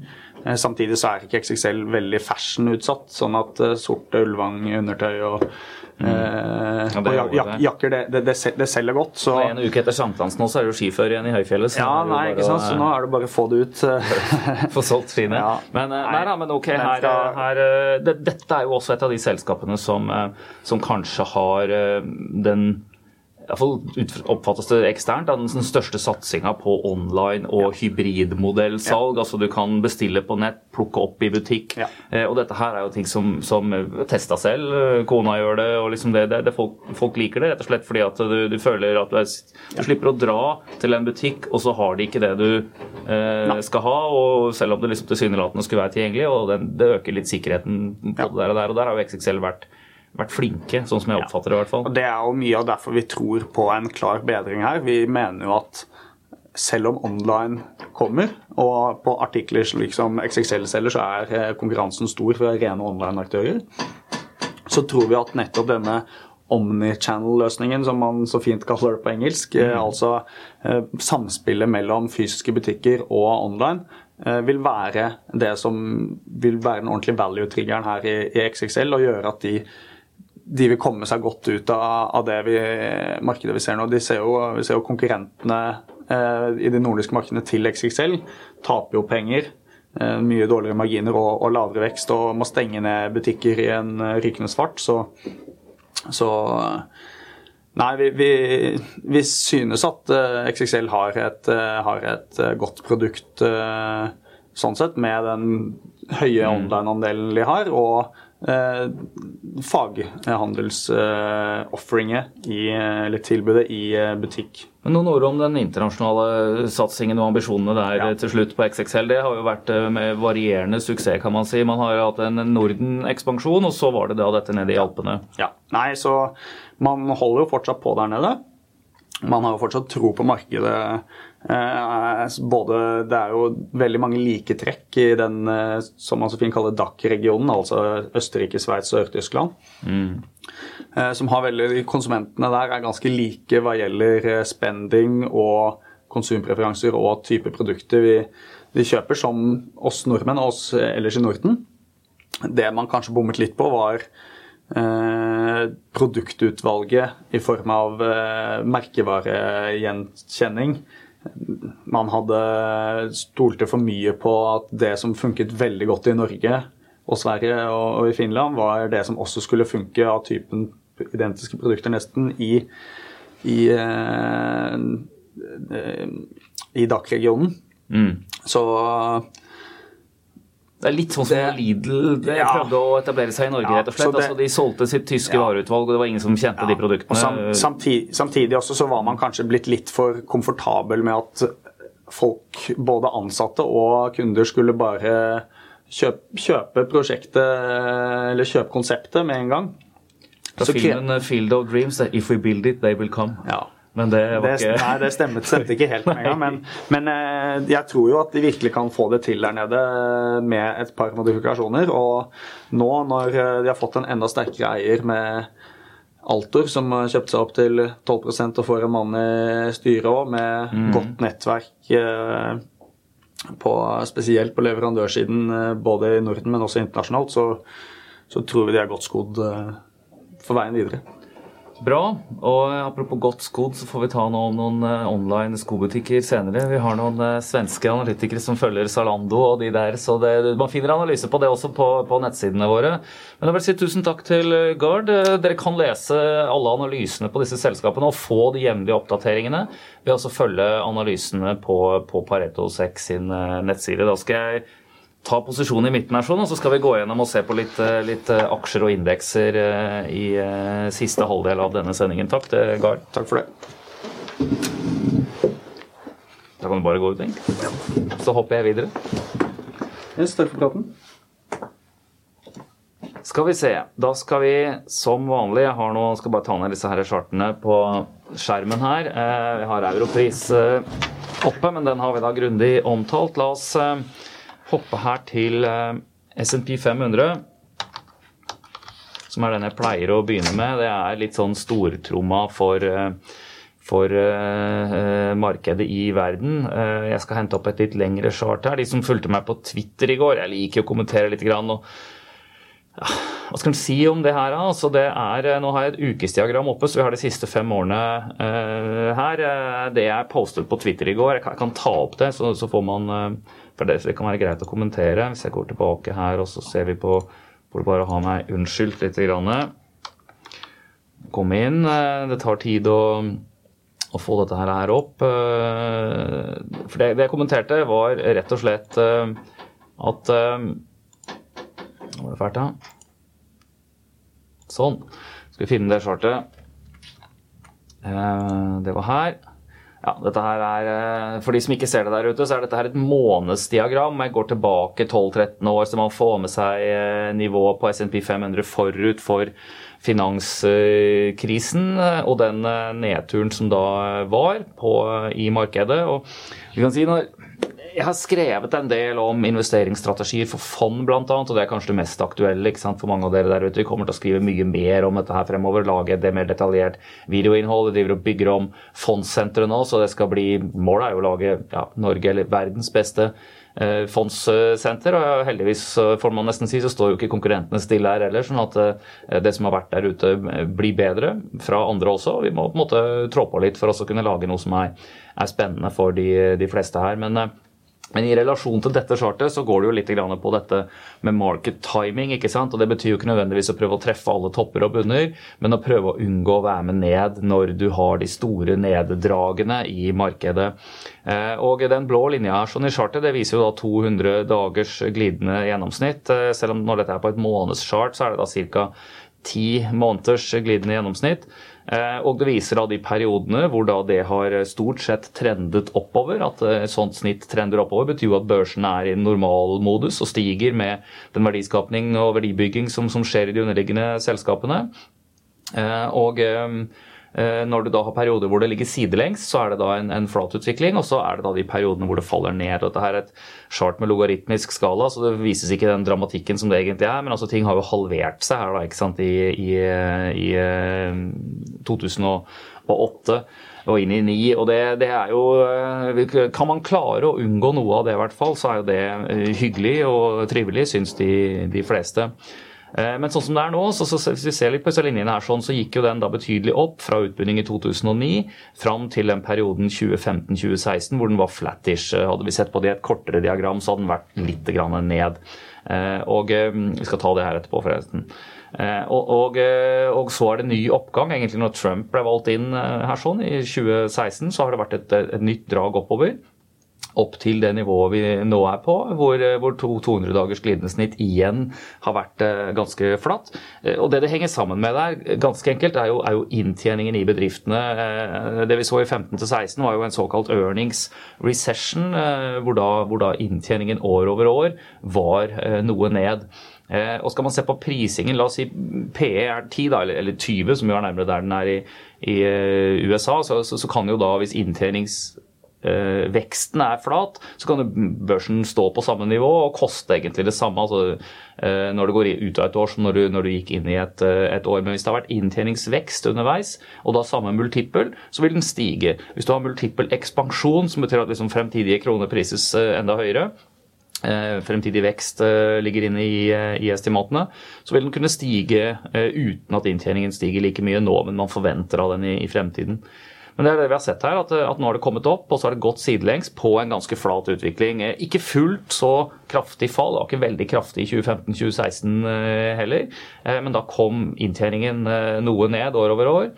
Eh, samtidig så er ikke XXL veldig fashion-utsatt, sånn at eh, sorte Ulvang undertøy og Mm. Eh, ja, og jak jakker, det, det, det, selger godt. Så og En uke etter sankthans nå, så er det jo skifører igjen i høyfjellet. ja, nei, ikke sant. Så nå er det bare å få det ut. *laughs* få solgt skiene. Ja. Men, nei, nei, men ok, her, her det, Dette er jo også et av de selskapene som, som kanskje har den iallfall oppfattes det eksternt, den største satsinga på online og hybridmodellsalg. Ja. Altså du kan bestille på nett, plukke opp i butikk. Ja. Eh, og dette her er jo ting som, som testa selv. Kona gjør det, og liksom det, det, det folk, folk, liker det rett og slett fordi at du, du føler at du, er, du, slipper å dra til en butikk, og så har de ikke det du eh, skal ha. og Selv om det liksom tilsynelatende skulle være tilgjengelig, og det, det øker litt sikkerheten på ja. det der og der. Og der har jo XXL vært vært flinke, sånn som jeg oppfatter det. i hvert fall. Og Det er jo mye av derfor vi tror på en klar bedring her. Vi mener jo at selv om online kommer, og på artikler slik som XXL selger, så er eh, konkurransen stor for rene online-aktører, så tror vi at nettopp denne omnichannel-løsningen, som man så fint kaller det på engelsk, eh, mm. altså eh, samspillet mellom fysiske butikker og online, eh, vil være det som vil være den ordentlige value-triggeren her i, i XXL, og gjøre at de de vil komme seg godt ut av, av det vi, markedet vi ser nå. De ser jo, vi ser jo konkurrentene eh, i de nordiske markedene til XXL taper jo penger. Eh, mye dårligere marginer og, og, lavere vekst og må stenge ned butikker i en uh, rykende svart. Så, så Nei, vi, vi, vi, synes at eh, XXL har et, uh, har et godt produkt sånn sett, med den høye mm. online-andelen de har. og eh, faghandelsofferinget, eh, eller tilbudet, i eh, butikk. Men Noen ord om den internasjonale satsingen og ambisjonene der ja. til slutt på XXL. Det har jo vært eh, med varierende suksess, kan man si. Man har jo hatt en Norden-ekspansjon, og så var det da dette nede i Alpene. Ja, Nei, så man holder jo fortsatt på der nede. Man har jo fortsatt tro på markedet Eh, både, det er jo veldig mange like trekk i den eh, som man så fint kaller DAC-regionen, altså Østerrike, Sveits og Ør-Tyskland. Mm. Eh, som har veldig, Konsumentene der er ganske like hva gjelder spending og konsumpreferanser og type produkter vi, vi kjøper, som oss nordmenn og oss ellers i Norden. Det man kanskje bommet litt på, var Eh, produktutvalget i form av eh, merkevaregjenkjenning man hadde stolte for mye på at det som funket veldig godt i Norge og Sverige og, i Finland, var det som også skulle funke av typen identiske produkter nesten i, i, eh, i DAC-regionen. Mm. Så det er litt sånn som det, Lidl det ja. prøvde å etablere seg i Norge. Ja, rett og slett. Det, altså, de solgte sitt tyske ja. vareutvalg, og det var ingen som kjente de produktene. Sam, samtidig, samtidig, også så var man kanskje blitt litt for komfortabel med at folk, både ansatte og kunder, skulle bare kjøpe, kjøpe prosjektet eller kjøpe konseptet med en gang. Fra filmen 'Field of Dreams' 'If we build it, they will come'. Ja. Men det var ikke Nei, det stemmet, stemte ikke helt med en gang. Men, *laughs* men, eh, jeg tror jo at de virkelig kan få det til der nede med et par modifikasjoner. Og nå når eh, de har fått en enda sterkere eier med Altor, som har kjøpt seg opp til 12% og får en mann i styret òg, med mm. godt nettverk eh, på, spesielt på leverandørsiden både i Norden, men også internasjonalt, så, så tror vi de er godt skodd for veien videre. Bra. Og apropos godt skodd, så får vi ta noe om noen eh, online skobutikker senere. Vi har noen eh, svenske analytikere som følger Zalando og de der, så det, man finner analyse på det også på, på nettsidene våre. Men jeg vil si tusen takk til eh, Gard. Dere kan lese alle analysene på disse selskapene og få de jevnlige oppdateringene ved å følge analysene på, på Pareto 6 sin nettside. Da skal jeg ta posisjon i midten her, sånn, og så skal vi gå gjennom og se på litt, eh, litt eh, aksjer og indekser eh, i siste halvdel av denne sendingen. Takk til Gard. Takk for det. Da kan du bare gå ut, egentlig. Så hopper jeg videre. Yes, takk for praten. Skal vi se. Da skal vi som vanlig Jeg har nå, skal bare ta ned disse her chartene på skjermen her. Vi har europris oppe, men den har vi da grundig omtalt. La oss hoppe her til eh, SMP 500. Som er den jeg pleier å begynne med. Det er litt sånn stortromma for, eh, for uh, markedet i verden. Uh, jeg skal hente opp et litt lengre chart her. De som fulgte meg på Twitter i går, jeg liker å kommentere litt. Grann, og hva skal en si om det her? Altså det er, nå har jeg et ukesdiagram oppe, så vi har de siste fem årene uh, her. Det jeg postet på Twitter i går, jeg kan, jeg kan ta opp det, så, så får man For det, det, kan være greit å kommentere. Hvis jeg går tilbake her, og så ser vi på det bare har meg unnskyldt litt. grann. Kom inn. Uh, det tar tid å å få dette her opp. For det, det jeg kommenterte, var rett og slett at nå var det fælt, da. Sånn. Skal vi finne det chartet. Eh, det var her. Ja, dette her er, eh, For de som ikke ser det der ute, så er dette her et månedsdiagram. Jeg går tilbake 12-13 år, så man får med seg eh, nivået på SMP 500 forut for finanskrisen og den nedturen som da var på, i markedet. Og vi kan si når jeg har skrevet en del om investeringsstrategier for fond, bl.a., og det er kanskje det mest aktuelle for mange av dere der ute. Vi kommer til å skrive mye mer om dette her fremover, lage det mer detaljert videoinnhold. Vi driver og bygger om fondssenteret nå, så det skal bli Målet er jo å lage ja, Norge eller verdens beste eh, fondssenter. Og heldigvis, får man nesten si, så står jo ikke konkurrentene stille her heller. Sånn at eh, det som har vært der ute, eh, blir bedre fra andre også. Vi må på en måte trå på litt for oss å kunne lage noe som er, er spennende for de, de fleste her. men men i relasjon til dette chartet så går det jo litt på dette med market timing. ikke sant? Og Det betyr jo ikke nødvendigvis å prøve å treffe alle topper og bunner, men å prøve å unngå å være med ned når du har de store neddragene i markedet. Eh, og Den blå linja her sånn i chartet det viser jo da 200 dagers glidende gjennomsnitt. Eh, selv om når dette er på et månedschart, så er det da ca. ti måneders glidende gjennomsnitt. Eh, og det viser da de periodene hvor da det har stort sett trendet oppover. At et eh, sånt snitt trender oppover, betyr jo at børsen er i normalmodus og stiger med den verdiskapning og verdibygging som, som skjer i de underliggende selskapene. Eh, og Eh, når du da har perioder hvor det ligger sidelengs, så er det da en, en flatutvikling, og så er det da de periodene hvor det faller ned. Dette her er et chart med logaritmisk skala, så det vises ikke den dramatikken som det egentlig er. Men altså ting har jo halvert seg her da, ikke sant, i, i, i 2008 eh, og inn i 9. Og det, det, er jo eh, Kan man klare å unngå noe av det, i hvert fall, så er jo det hyggelig og trivelig, syns de, de fleste. Eh, men sånn som det er nå, så, så, hvis vi ser litt på disse linjene her, sånn, så gikk jo den da betydelig opp fra utbygning i 2009 fram til den perioden 2015-2016 hvor den var flattish. Eh, hadde vi sett på det i et kortere diagram, så hadde den vært litt ned. Eh, og Vi skal ta det her etterpå, forresten. Og, og, og, så er det ny oppgang. egentlig Når Trump ble valgt inn her sånn i 2016, så har det vært et, et nytt drag oppover opp til det nivået vi nå er på, hvor, hvor 200 dagers glidende snitt igjen har vært eh, ganske flatt. Eh, og Det det henger sammen med der, ganske enkelt, er jo, er jo inntjeningen i bedriftene. Eh, det vi så i 15-16 var jo en såkalt earnings recession, hvor da, hvor da inntjeningen år over år var noe ned. Og skal man se på prisingen, la oss si PE er 10, da, eller 20, som jo er nærmere der den er i, i USA, så, så, så, kan jo da, hvis inntjenings Eh, veksten er flat, så kan børsen stå på samme nivå og koste egentlig det samme altså, eh, når det går ut av et år som når du, når du gikk inn i et, eh, et, år. Men hvis det har vært inntjeningsvekst underveis, og da samme multippel, så vil den stige. Hvis du har multippel ekspansjon, som betyr at liksom fremtidige kroner prises enda høyere, fremtidig vekst ligger inne i, i, estimatene, så vil den kunne stige uten at inntjeningen stiger like mye nå, men man forventer av den i, i fremtiden. Men det er det vi har sett her, at, at nå har det kommet opp, og så har det gått sidelengs på en ganske flat utvikling. Eh, ikke fullt så kraftig fall, det var ikke veldig kraftig i 2015-2016 eh, heller. Eh, men da kom inntjeningen noe ned år over år.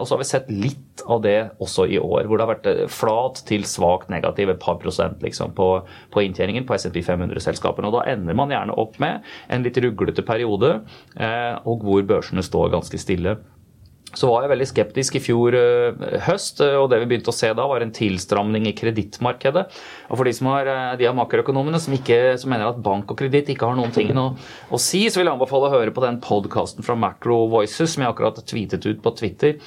Og så har vi sett litt av det også i år, hvor det har vært flat til svakt negativ, et par prosent liksom, på, på inntjeningen på SMP 500-selskapene. Og da ender man gjerne opp med en litt ruglete periode, og hvor børsene står ganske stille så var jeg veldig skeptisk i fjor uh, høst, uh, og det vi begynte å se da, var en tilstramning i kredittmarkedet. Og for de som har, uh, de av makroøkonomene som, ikke, som mener at bank og kreditt ikke har noen ting å, å, si, så vil jeg anbefale å høre på den podkasten fra Macro Voices som jeg akkurat tweetet ut på Twitter.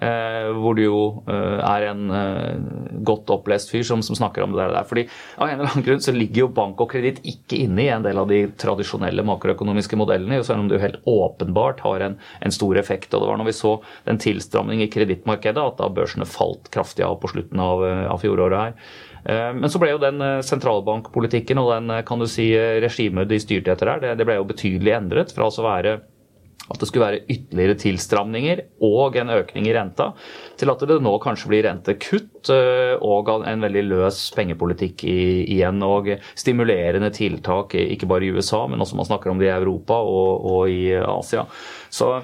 Eh, hvor det jo eh, er en eh, godt opplest fyr som, som, snakker om det der. Fordi Av en eller annen grunn så ligger jo bank og kreditt ikke inne i en del av de tradisjonelle makroøkonomiske modellene, selv om det jo helt åpenbart har en, en, stor effekt. og Det var når vi så den tilstramning i kredittmarkedet at da børsene falt kraftig av på slutten av, av fjoråret her. Men så ble jo den sentralbankpolitikken og den kan du si, regimet de styrte etter her, det, det ble jo betydelig endret fra å være at det skulle være ytterligere tilstramninger og en økning i renta, til at det nå kanskje blir rentekutt eh, og en veldig løs pengepolitikk igjen. Og stimulerende tiltak, ikke bare i USA, men også man snakker om det i Europa og, og i Asia. Så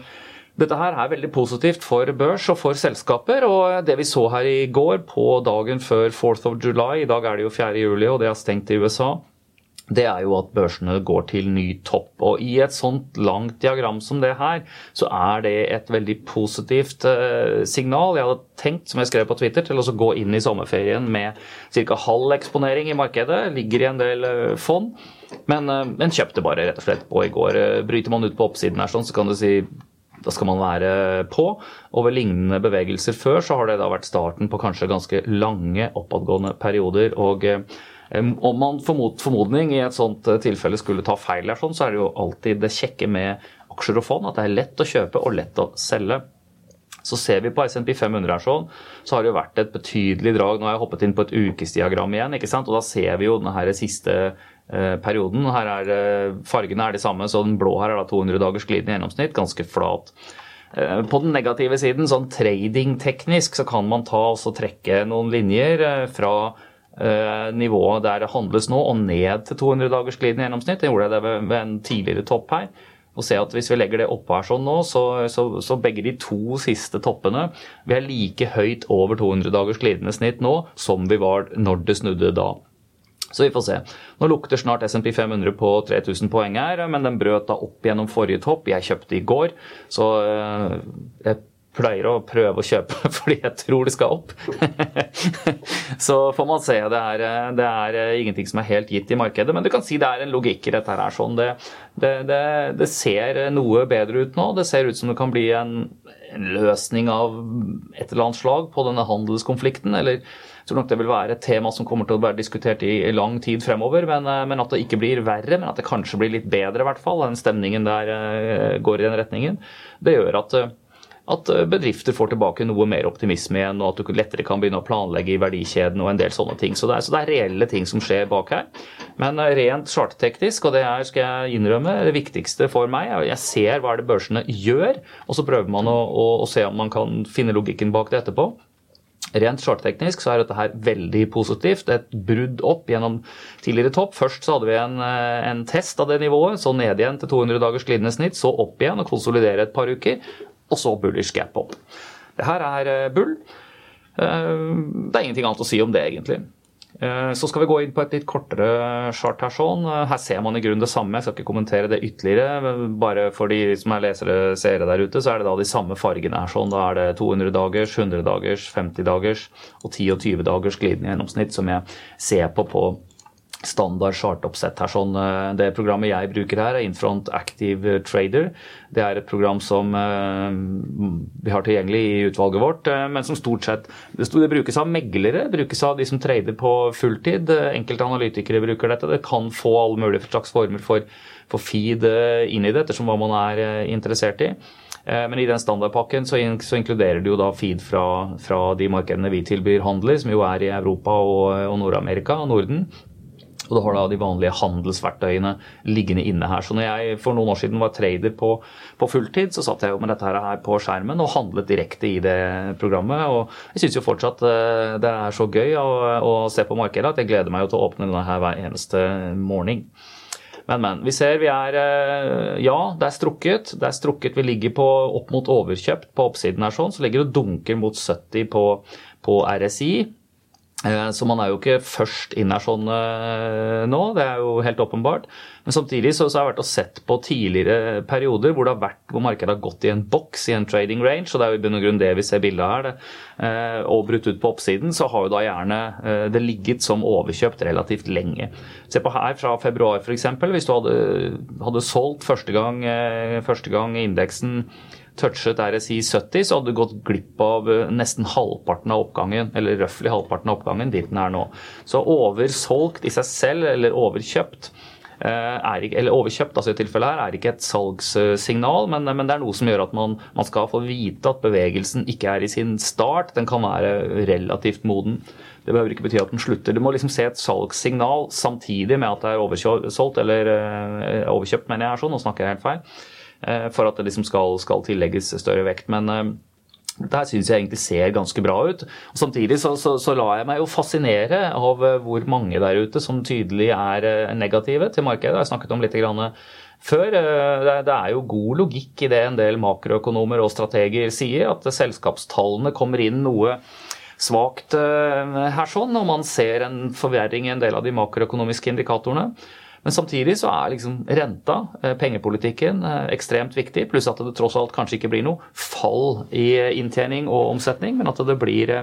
dette her er veldig positivt for børs og for selskaper. og Det vi så her i går, på dagen før 4th of July, i dag er det jo 4. juli og det er stengt i USA, det er jo at børsene går til ny topp. Og i et sånt langt diagram som det her, så er det et veldig positivt uh, signal. Jeg hadde tenkt, som jeg skrev på Twitter, til å gå inn i sommerferien med ca. halv eksponering i markedet. Ligger i en del uh, fond. Men, uh, men, kjøpte bare rett og slett på i går. bryter man ut på oppsiden her, sånn, så kan du si da skal man være på. Og ved lignende bevegelser før så har det da vært starten på kanskje ganske lange oppadgående perioder. og om man formod, formodning i et sånt eh, tilfelle skulle ta feil, sånn, så er det jo alltid det kjekke med aksjer og fond at det er lett å kjøpe og lett å selge. Så ser vi på SMP 500 her sånn, så har det jo vært et betydelig drag. Nå har jeg hoppet inn på et ukesdiagram igjen, ikke sant? og da ser vi jo denne siste eh, perioden. Her er eh, Fargene er de samme, så den blå her er da 200 dagers glidende gjennomsnitt, ganske flat. På den negative siden, sånn tradingteknisk, så kan man ta og trekke noen linjer fra nivået der det handles nå, og ned til 200 dagers glidende gjennomsnitt. Det gjorde jeg det ved en tidligere topp her. Og se at Hvis vi legger det oppå her sånn nå, så, så, så, begge de to siste toppene vi er like høyt over 200 dagers glidende snitt nå som vi var når det snudde da. Så vi får se. Nå lukter snart SMP 500 på 3000 poeng her, men den brøt da opp gjennom forrige topp. Jeg kjøpte i går, så eh, jeg pleier å prøve å kjøpe *laughs* fordi jeg tror det skal opp. *laughs* så får man se. Det er, det er, ingenting som er helt gitt i markedet, men du kan si det er en logikk i dette. her. Sånn. Det, det, det, ser noe bedre ut nå. Det ser ut som det kan bli en, en løsning av et eller annet slag på denne handelskonflikten. eller jeg tror nok det vil være et tema som kommer til å være diskutert i lang tid fremover. Men, men, at det ikke blir verre, men at det kanskje blir litt bedre, i hvert fall. Den stemningen der eh, går i den retningen. Det gjør at eh, at eh, bedrifter får tilbake noe mer optimisme igjen, og at du lettere kan begynne å planlegge i verdikjeden og en del sånne ting. Så det er, så det er reelle ting som skjer bak her. Men eh, rent charterteknisk, og det er, skal jeg innrømme, det viktigste for meg, jeg ser hva det børsene gjør, og så prøver man å, å, å se om man kan finne logikken bak det etterpå. Rent chartteknisk er dette her veldig positivt. Et brudd opp gjennom tidligere topp. Først så hadde vi en, eh, en test av det nivået, så ned igjen til 200 dagers glidende snitt, så opp igjen og konsolidere et par uker og så bullish gap up. Det her er eh, bull. Eh, det er ingenting annet å si om det, egentlig. Eh, så skal vi gå inn på et litt kortere chart her. sånn. Her ser man i grunnen det samme. Jeg skal ikke kommentere det ytterligere. Bare for de som er lesere seere der ute, så er det da de samme fargene her. sånn. Da er det 200 dagers, 100 dagers, 50 dagers og 10 og 20 dagers glidende gjennomsnitt som jeg ser på på standard chartoppsett her. Sånn, eh, det programmet jeg bruker her, er Infront Active Trader. Det er et program som eh, vi har tilgjengelig i utvalget vårt, eh, men som stort sett det brukes av meglere, brukes av de som trader på fulltid. Enkelte analytikere bruker dette. Det kan få alle mulige slags former for, for feed inn i det, ettersom hva man er interessert i. Men i den standardpakken så, inkluderer det jo da feed fra, fra de markedene vi tilbyr handel i, som jo er i Europa og, og Nord-Amerika og Norden. Og du har da de vanlige handelsverktøyene liggende inne her. Så når jeg for noen år siden var trader på, på fulltid, så satt jeg jo med dette her på skjermen og handlet direkte i det programmet. Og jeg syns jo fortsatt eh, det er så gøy å, å, se på markedet at jeg gleder meg jo til å åpne denne her hver eneste morgen. Men, men. Vi ser vi er eh, Ja, det er strukket. Det er strukket. Vi ligger på opp mot overkjøpt på oppsiden her sånn. Så ligger det dunker mot 70 på, på RSI. Eh, så man er jo ikke først inn her sånn eh, nå, det er jo helt åpenbart. Men samtidig så, så har jeg vært og sett på tidligere perioder hvor det har vært, hvor markedet har gått i en boks, i en trading range, og det er jo i bunn og grunn det vi ser bildet her, det, eh, og brutt ut på oppsiden, så har jo da gjerne det ligget som overkjøpt relativt lenge. Se på her fra februar f.eks. Hvis du hadde, hadde solgt første gang, første gang indeksen touchet RSI 70, så hadde du gått glipp av eh, nesten halvparten av oppgangen, eller røftlig halvparten av oppgangen dit den er nå. Så oversolgt i seg selv, eller overkjøpt, er, ikke, eller overkjøpt altså i tilfellet her, er ikke et salgssignal, men, men, det er noe som gjør at man, man, skal få vite at bevegelsen ikke er i sin start. Den kan være relativt moden. Det behøver ikke bety at den slutter. Du må liksom se et salgssignal samtidig med at det er oversolgt, eller uh, overkjøpt, mener jeg er sånn, nå snakker jeg helt feil, for at det liksom skal, skal tillegges større vekt. Men uh, dette syns jeg egentlig ser ganske bra ut. Og samtidig så, så, så lar jeg meg jo fascinere av hvor mange der ute som tydelig er negative til markedet. Jeg har snakket om litt før. Det er jo god logikk i det en del makroøkonomer og strateger sier, at selskapstallene kommer inn noe svakt her sånn, og man ser en forverring i en del av de makroøkonomiske indikatorene. Men samtidig så er liksom renta, pengepolitikken, ekstremt viktig. Pluss at det tross alt kanskje ikke blir noe fall i inntjening og omsetning, men at det blir,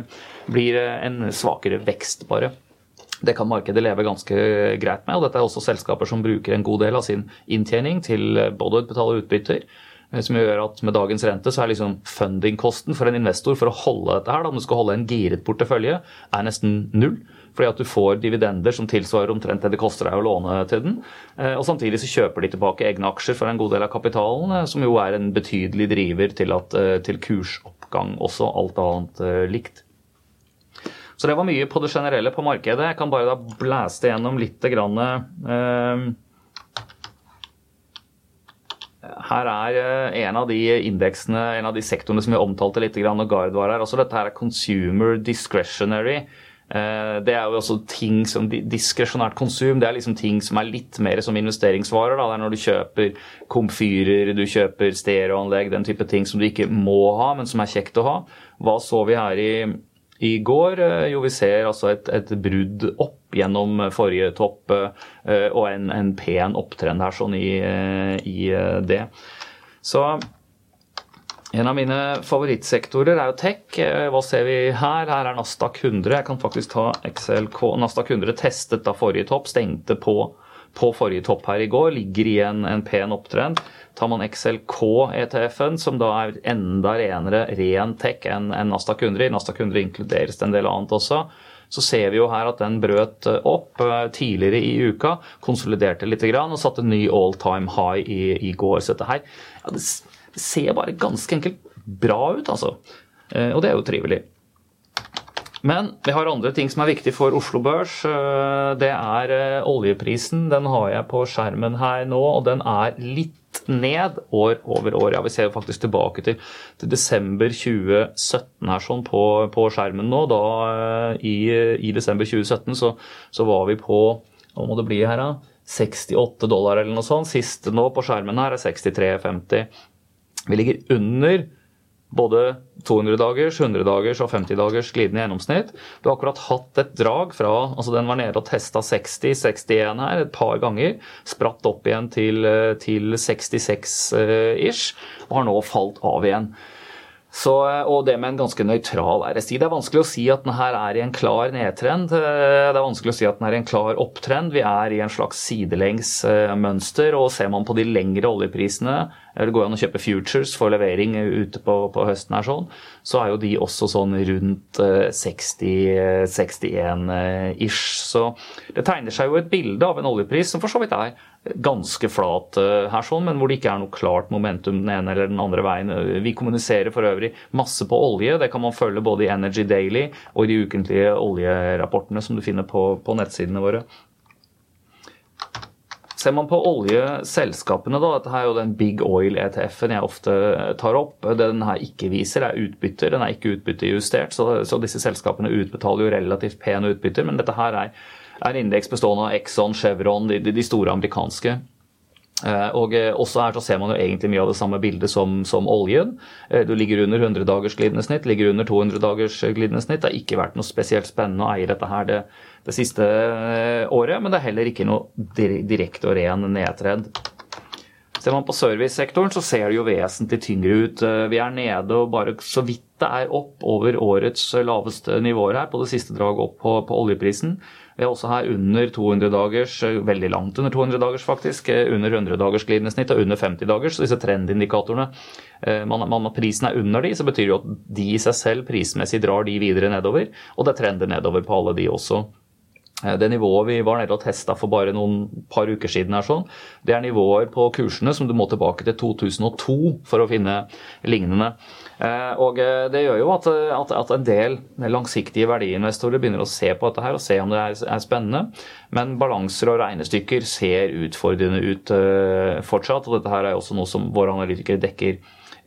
blir en svakere vekst, bare. Det kan markedet leve ganske greit med. og Dette er også selskaper som bruker en god del av sin inntjening til både å betale utbytter, som gjør at med dagens rente så er liksom fundingkosten for en investor for å holde dette her, da, om du skal holde en giret portefølje, er nesten null. Fordi at du får dividender som tilsvarer omtrent det det koster deg å låne til den. Og samtidig så kjøper de tilbake egne aksjer for en god del av kapitalen, som jo er en betydelig driver til, at, til kursoppgang også, alt annet likt. Så det var mye på det generelle på markedet. Jeg kan bare da blæste gjennom litt grann, eh, her er en av de indeksene, en av de sektorene som vi omtalte litt, og Gard var her. Altså dette her er consumer discretionary. Det er jo også ting som Diskresjonært konsum det er liksom ting som er litt mer som investeringsvarer. Da. Det er når du kjøper komfyrer, du kjøper stereoanlegg, den type ting som du ikke må ha, men som er kjekt å ha. Hva så vi her i, i går? Jo, vi ser altså et, et brudd opp gjennom forrige topp og en, en pen opptrend her sånn i, i det. Så en av mine favorittsektorer er jo tech. Hva ser vi her? Her er Nasdaq 100. Jeg kan faktisk ta XLK. Nasdaq 100 testet da forrige topp, stengte på, på forrige topp her i går. Ligger i en, en pen opptrend. Tar man XLK-ETF-en, som da er enda renere ren tech enn en Nasdaq 100, i Nasdaq 100 inkluderes det en del annet også, så ser vi jo her at den brøt opp tidligere i uka, konsoliderte litt og satte ny all time high i, i går. Så dette her ja, det ser bare ganske enkelt bra ut, altså. Og det er jo trivelig. Men vi har andre ting som er viktig for Oslo Børs. Det er oljeprisen. Den har jeg på skjermen her nå, og den er litt ned år over år. Ja, vi ser faktisk tilbake til, til desember 2017 her sånn på, på skjermen nå. Da i, i desember 2017 så, så, var vi på Hva må det bli her, da? 68 dollar eller noe sånt. Siste nå på skjermen her er 63,50. Vi ligger under både 200 dagers, 100 dagers og 50 dagers glidende gjennomsnitt. Du har akkurat hatt et drag fra altså Den var nede og testa 60-61 her et par ganger. Spratt opp igjen til, til 66-ish, og har nå falt av igjen. Så, og det med en ganske nøytral RSI. Det er vanskelig å si at den her er i en klar nedtrend. Det er vanskelig å si at den er i en klar opptrend. Vi er i en slags sidelengs mønster. Og ser man på de lengre oljeprisene, det går an å kjøpe futures for levering ute på, på høsten her sånn, så er jo de også sånn rundt 60-61-ish. Så det tegner seg jo et bilde av en oljepris som for så vidt er ganske flat her, sånn, men hvor det ikke er noe klart momentum den ene eller den andre veien. Vi kommuniserer for øvrig masse på olje. Det kan man følge både i Energy Daily og i de ukentlige oljerapportene som du finner på, på nettsidene våre. Ser man på oljeselskapene, da, dette er jo den big oil-ETF-en jeg ofte tar opp. Det Den her ikke viser er utbytter, den er ikke utbyttejustert, så, så disse selskapene utbetaler jo relativt pene utbytter. Men dette her er er indeks bestående av Exxon, Chevron, de, de store amerikanske. Og også her så ser man jo egentlig mye av det samme bildet som, som oljen. Du ligger under 100 dagers glidende snitt, ligger under 200 dagers glidende snitt. Det har ikke vært noe spesielt spennende å eie dette her det, det siste året, men det er heller ikke noe direkte og ren nedtrend. Ser man på servicesektoren, så ser det jo vesentlig tyngre ut. Vi er nede og bare så vidt det er opp over årets laveste nivåer her, på det siste draget opp på, på oljeprisen. Vi er også her under 200 dagers, veldig langt under 200 dagers faktisk, under 100 dagers glidende snitt og under 50 dagers. Så disse trendindikatorene, man, man, prisen er under de, så betyr det jo at de i seg selv prismessig drar de videre nedover. Og det trender nedover på alle de også. Eh, det nivået vi var nede og testa for bare noen par uker siden, er sånn, det er nivåer på kursene som du må tilbake til 2002 for å finne lignende. Eh, og eh, Det gjør jo at, at, at en del langsiktige verdiinvestorer begynner å se på dette her og se om det er, er spennende. Men balanser og regnestykker ser utfordrende ut fortsatt. og Dette her er også noe som våre analytikere dekker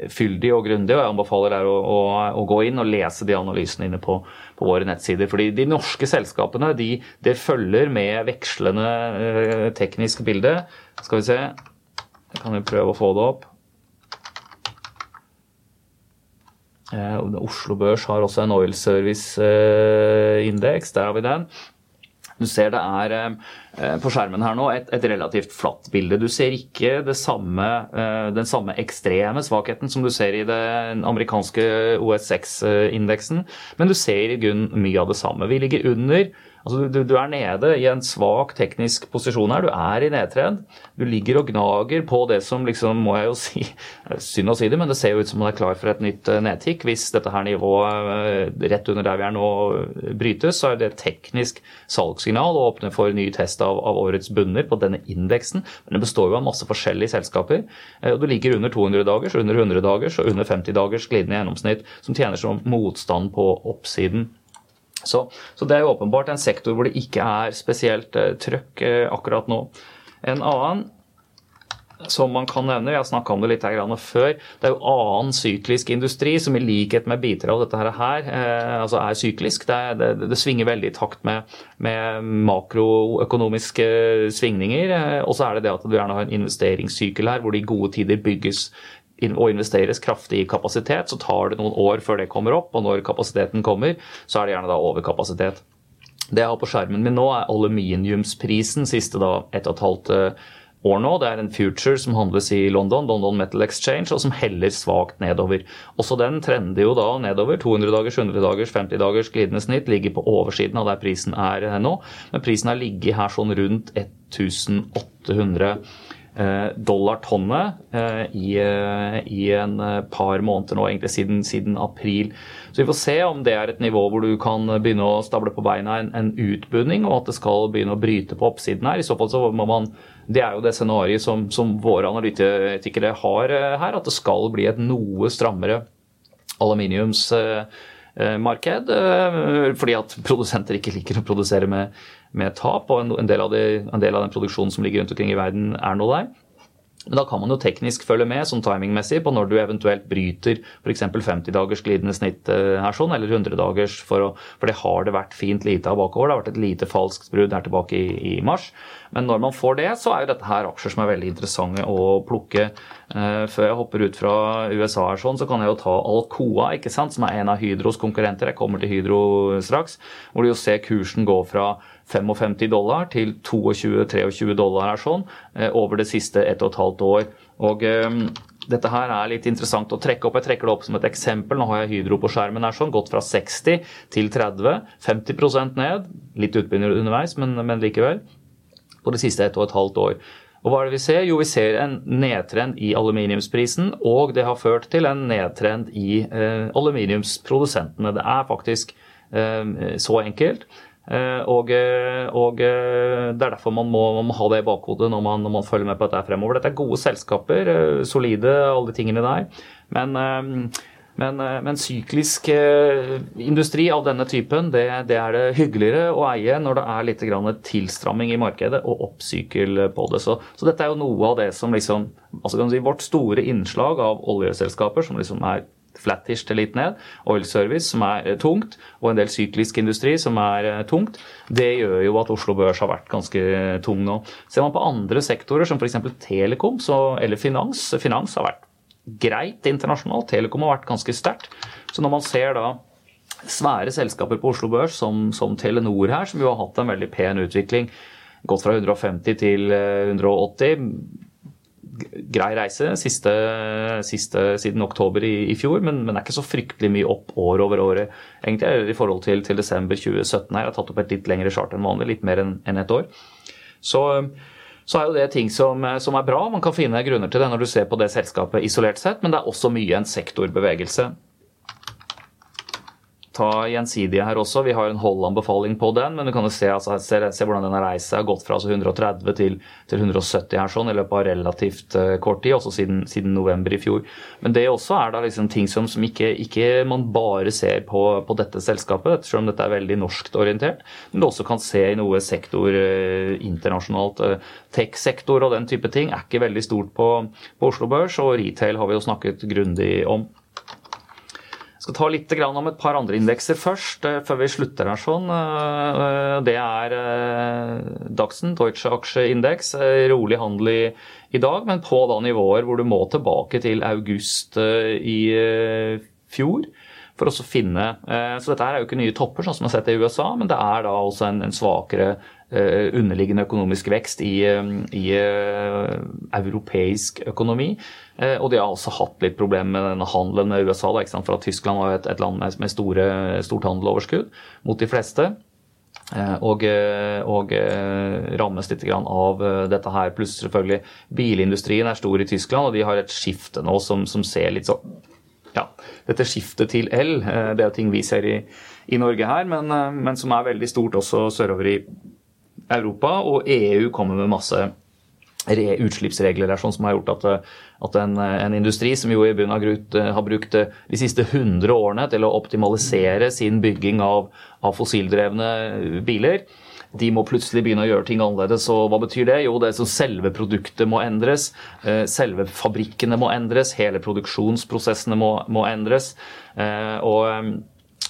fyldig og grundig. og Jeg anbefaler dere å, å, å, gå inn og lese de analysene inne på, på våre nettsider. fordi De norske selskapene de, de følger med vekslende eh, teknisk bilde. Skal vi se Jeg kan jo prøve å få det opp. Eh, Oslo Børs har også en oil service-indeks. Eh, Der har vi den. Du ser det er eh, på skjermen her nå et, et relativt flatt bilde. Du ser ikke samme, eh, den samme ekstreme svakheten som du ser i den amerikanske OS6-indeksen, men du ser i grunn mye av det samme. Vi ligger under Altså, du, du, er nede i en svak teknisk posisjon her. Du er i nedtrend. Du ligger og gnager på det som liksom, må jeg jo si *laughs* Synd å si det, men det ser jo ut som man er klar for et nytt eh, nedtikk. Hvis dette her nivået eh, rett under der vi er nå brytes, så er det et teknisk salgssignal å åpne for ny test av, av årets bunner på denne indeksen. Men det består jo av masse forskjellige selskaper. Eh, Du ligger under 200 dagers, under 100 dagers og under 50 dagers glidende gjennomsnitt, som tjener som motstand på oppsiden. Så, så, det er jo åpenbart en sektor hvor det ikke er spesielt eh, trøkk eh, akkurat nå. En annen som man kan nevne, jeg har snakka om det litt her før, det er jo annen syklisk industri som i likhet med biter av dette her, eh, altså er syklisk. Det, det, det, svinger veldig i takt med, med makroøkonomiske svingninger. Eh, og så er det det at du gjerne har en investeringssykkel her hvor de gode tider bygges og investeres kraftig i kapasitet, så tar det noen år før det kommer opp. Og når kapasiteten kommer, så er det gjerne da overkapasitet. Det jeg har på skjermen min nå, er aluminiumsprisen siste da ett og et halvt eh, år nå. Det er en future som handles i London, London Metal Exchange, og som heller svakt nedover. Også den trender jo da nedover. 200 dagers, 100 dagers, 50 dagers glidende snitt ligger på oversiden av der prisen er nå. Men prisen har ligget her sånn rundt 1800 Eh, dollar tonnet eh, i, eh, i, en par måneder nå, egentlig siden, siden, april. Så vi får se om det er et nivå hvor du kan begynne å stable på beina en, en utbunding, og at det skal begynne å bryte på oppsiden her. I så fall så må man Det er jo det scenarioet som, som våre analytikere har her, at det skal bli et noe strammere aluminiums marked, fordi at produsenter ikke liker å produsere med, med tap, og en del, de, en del, av den produksjonen som ligger rundt omkring i verden, er nå der. Men da kan man jo teknisk følge med sånn timingmessig på når du eventuelt bryter f.eks. 50 dagers glidende snitt eh, her sånn, eller 100 dagers, for, for det har det vært fint lite av bakover. Det har vært et lite falskt brudd her tilbake i, i, mars. Men når man får det, så er jo dette her aksjer som er veldig interessante å plukke. Eh, før jeg hopper ut fra USA her sånn, så kan jeg jo ta Alcoa, ikke sant, som er en av Hydros konkurrenter. Jeg kommer til Hydro straks, hvor du jo ser kursen gå fra 55 dollar til 22-23 dollar er sånn, eh, over det siste ett og et halvt år. Og um, dette her er litt interessant å trekke opp. Jeg trekker det opp som et eksempel. Nå har jeg Hydro på skjermen her sånn, gått fra 60 til 30. 50% ned. Litt utbygginger underveis, men, men, likevel. På det siste ett og et halvt år. Og hva er det vi ser? Jo, vi ser en nedtrend i aluminiumsprisen, og det har ført til en nedtrend i eh, aluminiumsprodusentene. Det er faktisk eh, så enkelt. Eh, og, eh, og, eh, Det er derfor man må, man må ha det i bakhodet når man, når man, følger med på dette fremover. Dette er gode selskaper, solide, alle de tingene der. Men, men, men syklisk industri av denne typen, det, det, er det hyggeligere å eie når det er litt tilstramming i markedet og oppsykkel på det. Så, så, dette er jo noe av det som liksom altså si, Vårt store innslag av oljeselskaper, som liksom er flattish til litt ned. Oil service, som er eh, tungt, og en del syklisk industri, som er eh, tungt. Det gjør jo at Oslo Børs har vært ganske eh, tung nå. Ser man på andre sektorer, som f.eks. Telekom så, eller finans Finans har vært greit internasjonalt. Telekom har vært ganske sterkt. Så når man ser da svære selskaper på Oslo Børs, som, som Telenor her, som jo har hatt en veldig pen utvikling, gått fra 150 til 180 grei reise siste, siste, siden oktober i, i fjor, men, men, er ikke så fryktelig mye opp år over året. Egentlig i forhold til, til desember 2017 her. Jeg har tatt opp et litt lengre chart enn vanlig, litt mer enn en et år. Så, så, er jo det ting som, som, er bra. Man kan finne grunner til det når du ser på det selskapet isolert sett, men det er også mye en sektorbevegelse. Ta gjensidige her også. Vi har en Holland-befaling på den, men du kan jo se, altså, se, se hvordan den har reist seg. Har gått fra altså 130 til, til, 170 her sånn i løpet av relativt uh, kort tid, også siden, siden, november i fjor. Men det også er da liksom ting som, som ikke, ikke, man bare ser på, på dette selskapet, selv om dette er veldig norskt orientert, men du også kan se i noe sektor uh, internasjonalt. Uh, Tech-sektor og den type ting er ikke veldig stort på, på Oslo Børs, og retail har vi jo snakket grundig om skal ta litt om et par andre indekser først, eh, før vi slutter her sånn. Eh, det er eh, Dachsen, Deutsche Aksjeindeks. Rolig handel i, i, dag, men på da nivåer hvor du må tilbake til august i fjor for å finne Så dette er jo ikke nye topper, sånn som vi har sett i USA, men det er da også en, en svakere Eh, underliggende økonomisk vekst i, eh, i eh, europeisk økonomi. Og de har også hatt litt problemer med denne handelen med USA. Da, For at Tyskland var et, et land med, med store, stort handeloverskudd mot de fleste. Og, og, rammes litt av dette her. Pluss selvfølgelig bilindustrien er stor i Tyskland, og de har et skifte nå som, som ser litt sånn ja, Dette skiftet til el, det er ting vi ser i, i Norge her, men, men, som er veldig stort også sørover i Europa, og EU kommer med masse utslippsregler der, sånn som har gjort at, at en, en, industri som jo i bunn av grunn eh, har brukt eh, de siste 100 årene til å optimalisere sin bygging av, av fossildrevne biler, de må plutselig begynne å gjøre ting annerledes. Og hva betyr det? Jo, det er sånn selve produktet må endres. Eh, selve fabrikkene må endres. Hele produksjonsprosessene må, må endres. Og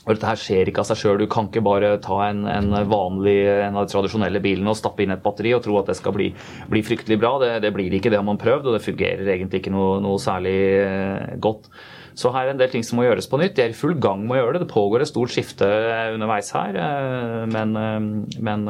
og dette her skjer ikke av seg sjøl. Du kan ikke bare ta en, en, vanlig, en av de tradisjonelle bilene og stappe inn et batteri og tro at det skal bli, bli fryktelig bra. Det, det, blir ikke, det har man prøvd, og det fungerer egentlig ikke noe, noe særlig eh, godt. Så her er en del ting som må gjøres på nytt. De er i full gang med å gjøre det. Det pågår et stort skifte underveis her, eh, men, eh, men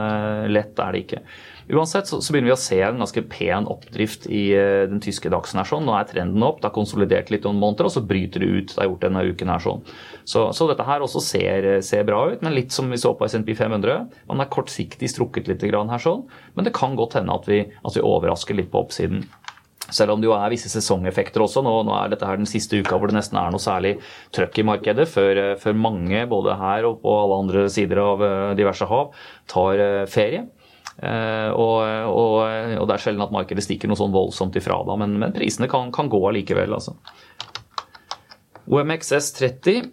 lett er det ikke. Uansett så, så, begynner vi å se en ganske pen oppdrift i uh, den tyske dagsen. her sånn. Nå er trenden opp, det har konsolidert litt noen måneder, og så bryter det ut. Det har gjort denne uken her sånn. Så, så dette her også ser, ser, bra ut, men litt som vi så på SMP 500. Man er kortsiktig strukket litt her sånn, men det kan godt hende at vi, at vi overrasker litt på oppsiden. Selv om det jo er visse sesongeffekter også. Nå, nå, er dette her den siste uka hvor det nesten er noe særlig trøkk i markedet, før, før mange, både her og på alle andre sider av eh, diverse hav, tar ferie. Eh, og, og, og, det er sjelden at markedet stikker noe sånn voldsomt ifra da, men, men prisene kan, kan, gå allikevel, altså. OMXS 30,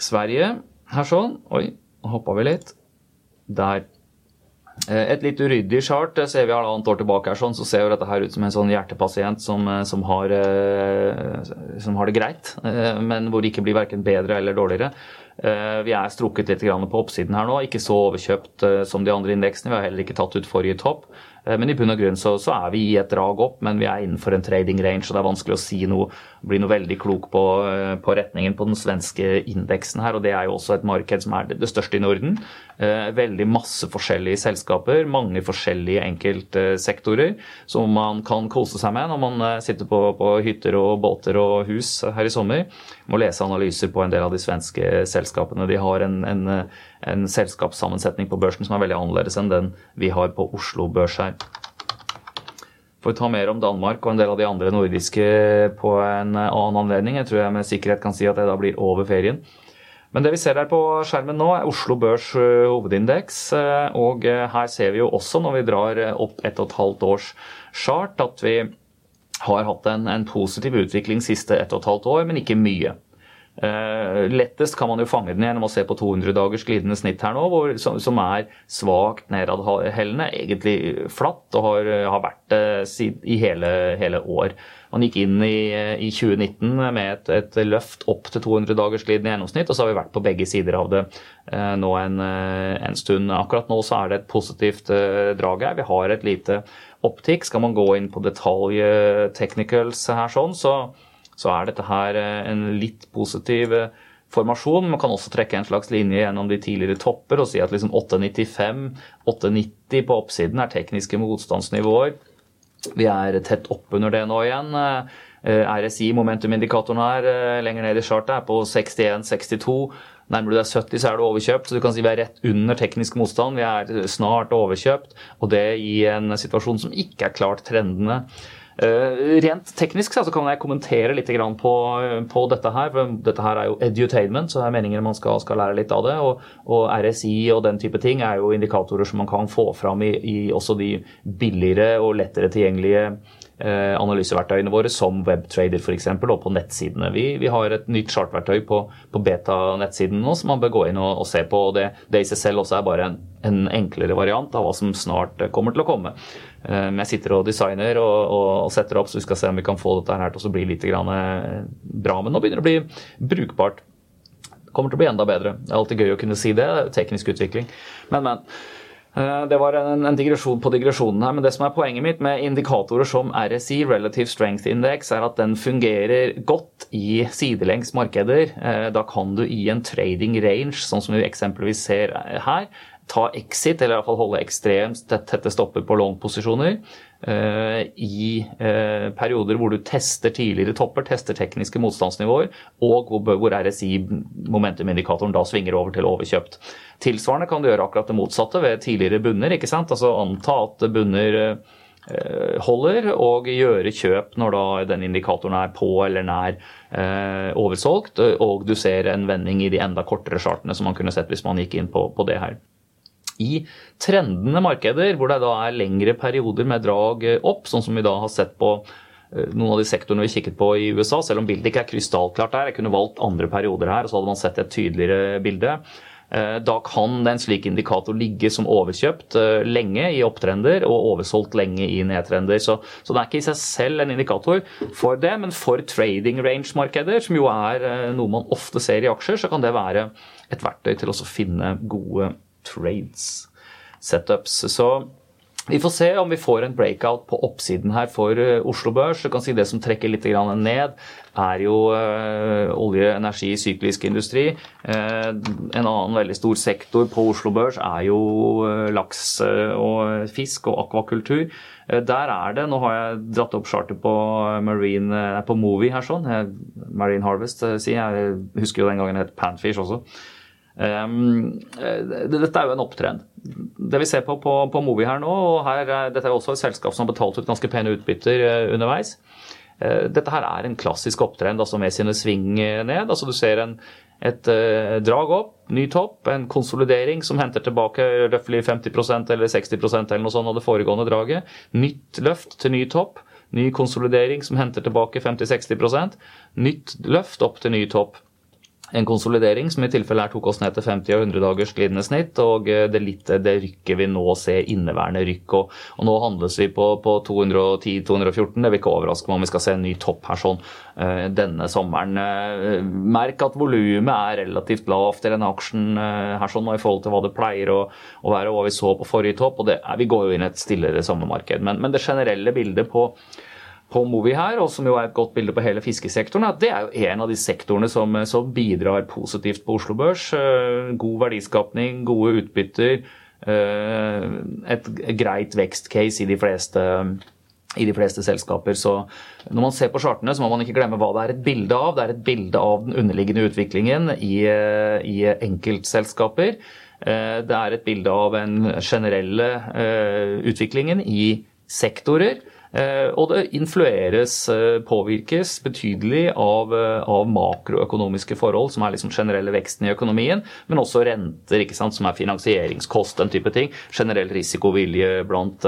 Sverige, her sånn. Oi, nå hoppa vi litt. Der. Eh, et litt uryddig chart ser vi halvannet år tilbake. her sånn, Så ser jo dette her ut som en sånn hjertepasient som, eh, som, har, som har det greit, men hvor det ikke blir verken bedre eller dårligere. Eh, vi er strukket litt på oppsiden her nå. Ikke så overkjøpt eh, som de andre indeksene. Vi har heller ikke tatt ut forrige topp. Eh, men i bunn og grunn så, så, er vi i et drag opp, men vi er innenfor en trading range, og det er vanskelig å si noe, bli noe veldig klok på, eh, på, retningen på den svenske indeksen her. Og det er jo også et marked som er det, største i Norden. Eh, veldig masse forskjellige selskaper, mange forskjellige enkeltsektorer som man kan kose seg med når man sitter på, på hytter og båter og hus her i sommer. Må lese analyser på en del av de svenske selskapene. De har en, en en selskapssammensetning på børsen som er veldig annerledes enn den vi har på Oslo Børs her. For å ta mer om Danmark og en del av de andre nordiske på en annen anledning. Jeg tror jeg med sikkerhet kan si at det da blir over ferien. Men det vi ser her på skjermen nå, er Oslo Børs eh, hovedindeks. Eh, og eh, her ser vi jo også, når vi drar opp ett og et halvt års chart, at vi har hatt en, en positiv utvikling siste ett og et halvt år, men ikke mye. Uh, lettest kan man jo fange den gjennom å se på 200 dagers glidende snitt her nå, hvor, som, som, er svakt nedadhellende, egentlig flatt, og har, har vært det i hele, hele, år. Man gikk inn i, i 2019 med et, et, løft opp til 200 dagers glidende gjennomsnitt, og så har vi vært på begge sider av det uh, nå en, en, stund. Akkurat nå så er det et positivt drag her. Vi har et lite opptikk. Skal man gå inn på detalj technicals her sånn, så så er dette her eh, en litt positiv eh, formasjon. Man kan også trekke en slags linje gjennom de tidligere topper og si at liksom 895, 890 på oppsiden er tekniske motstandsnivåer. Vi er tett oppunder det nå igjen. Eh, RSI, momentumindikatoren her, lenger ned i chartet, er på 61-62. Nærmer du deg 70, så er du overkjøpt. Så du kan si vi er rett under teknisk motstand. Vi er snart overkjøpt. Og det i en situasjon som ikke er klart trendende. Uh, rent teknisk så kan jeg kommentere litt på, på, dette her. for Dette her er jo edutainment, så det er meningen man skal, skal lære litt av det. Og, og, RSI og den type ting er jo indikatorer som man kan få fram i, i også de billigere og lettere tilgjengelige Eh, analyseverktøyene våre, som Webtrader f.eks., og på nettsidene. Vi, vi, har et nytt chartverktøy på, på beta-nettsiden nå som man bør gå inn og, og se på. og det, det, i seg selv også er bare en, en, enklere variant av hva som snart kommer til å komme. Eh, jeg sitter og designer og, og, og, setter opp, så vi skal se om vi kan få dette her til å bli litt eh, bra. Men nå begynner det å bli brukbart. kommer til å bli enda bedre. Det er alltid gøy å kunne si det. Teknisk utvikling. Men, men. Eh, det var en, en digresjon på digresjonen her, men det som er poenget mitt med indikatorer som RSI, Relative Strength Index, er at den fungerer godt i sidelengs markeder. Eh, da kan du i en trading range, sånn som vi eksempelvis ser her, ta exit, eller iallfall holde ekstremt tette stopper på long-posisjoner. Uh, I uh, perioder hvor du tester tidligere topper, tester tekniske motstandsnivåer, og hvor, hvor RSI, momentumindikatoren, da svinger over til overkjøpt. Tilsvarende kan du gjøre akkurat det motsatte ved tidligere bunner. ikke sant? Altså Anta at bunner uh, holder, og gjøre kjøp når da den indikatoren er på eller nær oversolgt, og du ser en vending i de enda kortere chartene som man kunne sett hvis man gikk inn på, på det her i trendende markeder, hvor det da er lengre perioder med drag opp, sånn som vi da har sett på eh, noen av de sektorene vi kikket på i USA, selv om bildet ikke er krystallklart der. Jeg kunne valgt andre perioder her, og så hadde man sett et tydeligere bilde. Eh, da kan en slik indikator ligge som overkjøpt eh, lenge i opptrender og oversolgt lenge i nedtrender. Så, så, det er ikke i seg selv en indikator for det, men for trading range-markeder, som jo er noe man ofte ser i aksjer, så kan det være et verktøy til å finne gode trades setups. Så vi får se om vi får en breakout på oppsiden her for uh, Oslo Børs. Du kan si Det som trekker litt ned, er jo uh, olje, energi, syklisk industri. Uh, en annen veldig stor sektor på Oslo Børs er jo laks og fisk og akvakultur. Der er det Nå har jeg dratt opp charter på Marine, på Movie her sånn. Marine Harvest, sier. Jeg husker jo den gangen det het Panfish også. Um, dette er jo en opptrend. Det vi ser på på, på Movi her nå, og her, dette er jo også et selskap som har betalt ut ganske pene utbytter uh, underveis. Uh, dette her er en klassisk opptrend altså med sine sving ned. altså Du ser en, et drag opp, ny topp, en konsolidering som henter tilbake røftlig 50% eller 60% eller noe sånt av det foregående draget. Nytt løft til ny topp. Ny konsolidering som henter tilbake 50-60% Nytt løft opp til ny topp en konsolidering som i tilfelle her tok oss ned til 50 og 100 dagers glidende snitt. Og eh, det, litt, det rykket vi nå ser, inneværende rykk. Og, og nå handles vi på, på 210-214. Det vil ikke overraske meg om vi skal se en ny topp her sånn uh, denne sommeren. Uh, merk at volumet er relativt lavt i denne aksjen her sånn i forhold til hva det pleier å, å være og hva vi så på forrige topp. og det, Vi går jo inn i et stillere sommermarked. Men, men det generelle bildet på på Movi her, og som jo er et godt bilde på hele fiskesektoren, at det er jo en av de sektorene som, som bidrar positivt på Oslo Børs. Eh, god verdiskapning, gode utbytter, eh, et greit vekstcase i de fleste i de fleste selskaper. Så når man ser på chartene, så må man ikke glemme hva det er et bilde av. Det er et bilde av den underliggende utviklingen i, eh, i enkeltselskaper. Det er et bilde av den generelle utviklingen i sektorer. Eh, og det influeres, eh, påvirkes betydelig av, eh, av, makroøkonomiske forhold, som er liksom generelle veksten i økonomien, men også renter, ikke sant, som er finansieringskost, den type ting. Generell risikovilje blant,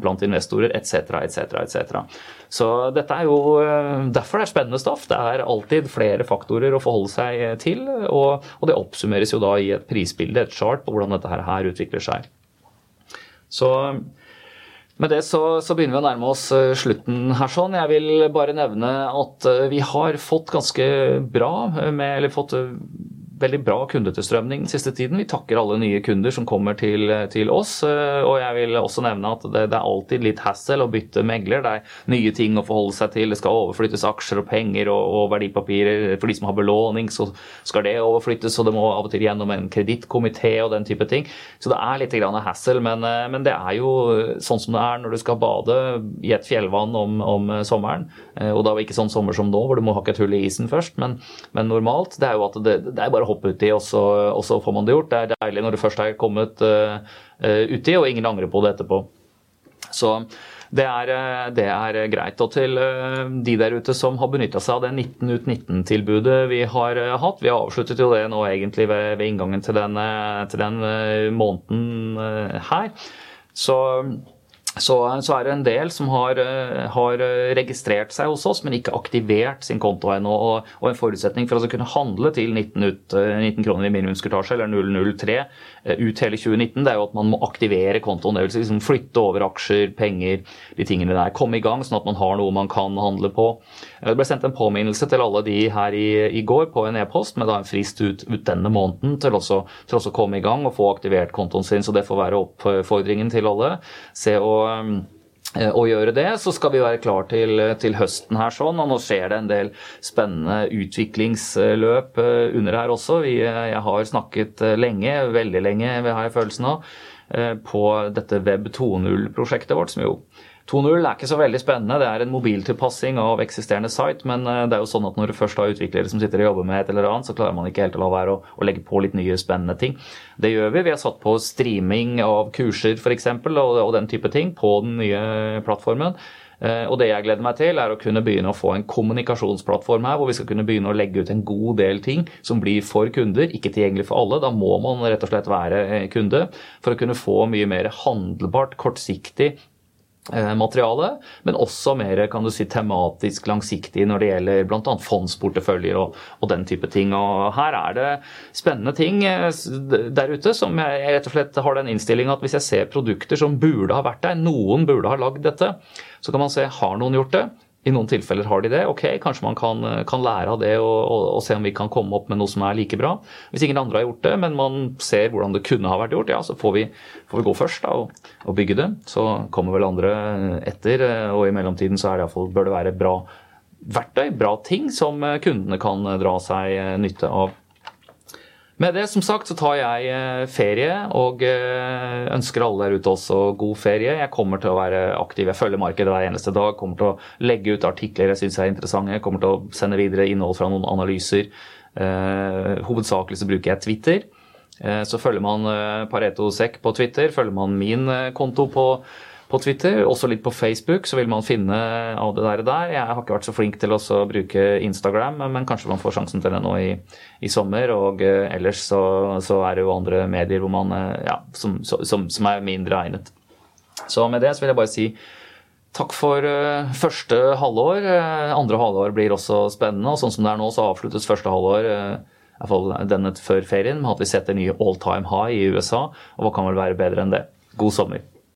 blant investorer, etc., etc., etc. Så dette er jo derfor det er spennende stoff. Det er alltid flere faktorer å forholde seg til, og, og det oppsummeres jo da i et prisbilde, et chart, på hvordan dette her utvikler seg. Så med det så, så, begynner vi å nærme oss eh, slutten her. sånn. Jeg vil bare nevne at eh, vi har fått ganske bra eh, med, eller fått veldig bra kundetilstrømning den siste tiden. Vi takker alle nye kunder som kommer til, til oss. Eh, og jeg vil også nevne at det, det, er alltid litt hassle å bytte megler. Det er nye ting å forholde seg til. Det skal overflyttes aksjer og penger og, og verdipapirer. For de som har belåning, så skal det overflyttes, og det må av og til gjennom en kredittkomité og den type ting. Så det er litt grann hassle, men, eh, men, det er jo sånn som det er når du skal bade i et fjellvann om, om sommeren. Eh, og da ikke sånn sommer som nå, hvor du må hakke et hull i isen først, men, men normalt. Det er jo at det, det er bare hoppe uti, og, og så får man det gjort. Det er deilig når du først er kommet uh, uti, og ingen angrer på det etterpå. Så Det er, eh, det er, greit. Og til de der ute som har benytta seg av det 19 ut 19-tilbudet vi har hatt. Vi har avsluttet jo det nå egentlig ved, ved inngangen til den, til den måneden her. Så så, så, er det en del som har, eh, har, registrert seg hos oss, men ikke aktivert sin konto ennå. Og, og, en forutsetning for å kunne handle til 19, ut, 19 eh, kroner i minimumskurtasje, eller 003, eh, ut hele 2019, det er jo at man må aktivere kontoen. Det vil si liksom flytte over aksjer, penger, de tingene der. Komme i gang, sånn at man har noe man kan handle på. Det ble sendt en påminnelse til alle de her i, i går på en e-post med da en frist ut, ut denne måneden til også, til også komme i gang og få aktivert kontoen sin. Så det får være oppfordringen til alle. Se og Eh, å gjøre det, så skal vi være klar til, til, høsten her sånn. Og nå skjer det en del spennende utviklingsløp eh, under her også. Vi, eh, jeg har snakket lenge, veldig lenge, har jeg følelsen av, på dette Web 2.0-prosjektet vårt, som jo 2.0 er ikke så veldig spennende. Det er en mobiltilpassing av eksisterende site, men eh, det er jo sånn at når du først har utviklere som sitter og jobber med et eller annet, så klarer man ikke helt å la være å, å legge på litt nye, spennende ting. Det gjør vi. Vi har satt på streaming av kurser f.eks. Og, og den type ting på den nye plattformen. Eh, og det jeg gleder meg til, er å kunne begynne å få en kommunikasjonsplattform her, hvor vi skal kunne begynne å legge ut en god del ting som blir for kunder, ikke tilgjengelig for alle. Da må man rett og slett være eh, kunde for å kunne få mye mer handlebart, kortsiktig materiale, men også mer kan du si, tematisk langsiktig når det gjelder bl.a. fondsporteføljer og, og, den type ting. Og Her er det spennende ting eh, der ute som jeg rett og slett har den innstillinga at hvis jeg ser produkter som burde ha vært der, noen burde ha lagd dette, så kan man se har noen gjort det. I noen tilfeller har de det. Ok, kanskje man kan, kan lære av det og, og, og, se om vi kan komme opp med noe som er like bra. Hvis ingen andre har gjort det, men man ser hvordan det kunne ha vært gjort, ja, så får vi, får vi gå først da, og, og, bygge det. Så kommer vel andre etter, og i mellomtiden så det iallfall, bør det være bra verktøy, bra ting som kundene kan dra seg nytte av. Med det som sagt så tar jeg eh, ferie og eh, ønsker alle der ute også god ferie. Jeg kommer til å være aktiv. Jeg følger markedet hver eneste dag. Kommer til å legge ut artikler jeg syns er interessante. Kommer til å sende videre innhold fra noen analyser. Eh, hovedsakelig så bruker jeg Twitter. Så følger man Pareto Sek på Twitter, følger man min konto på på Twitter, også litt på Facebook, så vil man finne av det der. der. Jeg har ikke vært så flink til å bruke Instagram, men kanskje man får sjansen til det nå i, i sommer. Og uh, ellers så, så, er det jo andre medier man, uh, ja, som, som, som, er mindre egnet. Så med det så vil jeg bare si takk for uh, første halvår. andre halvår blir også spennende, og sånn som det er nå, så avsluttes første halvår i hvert fall denne før ferien med at vi setter nye all time high i USA. Og hva kan vel være bedre enn det? God sommer.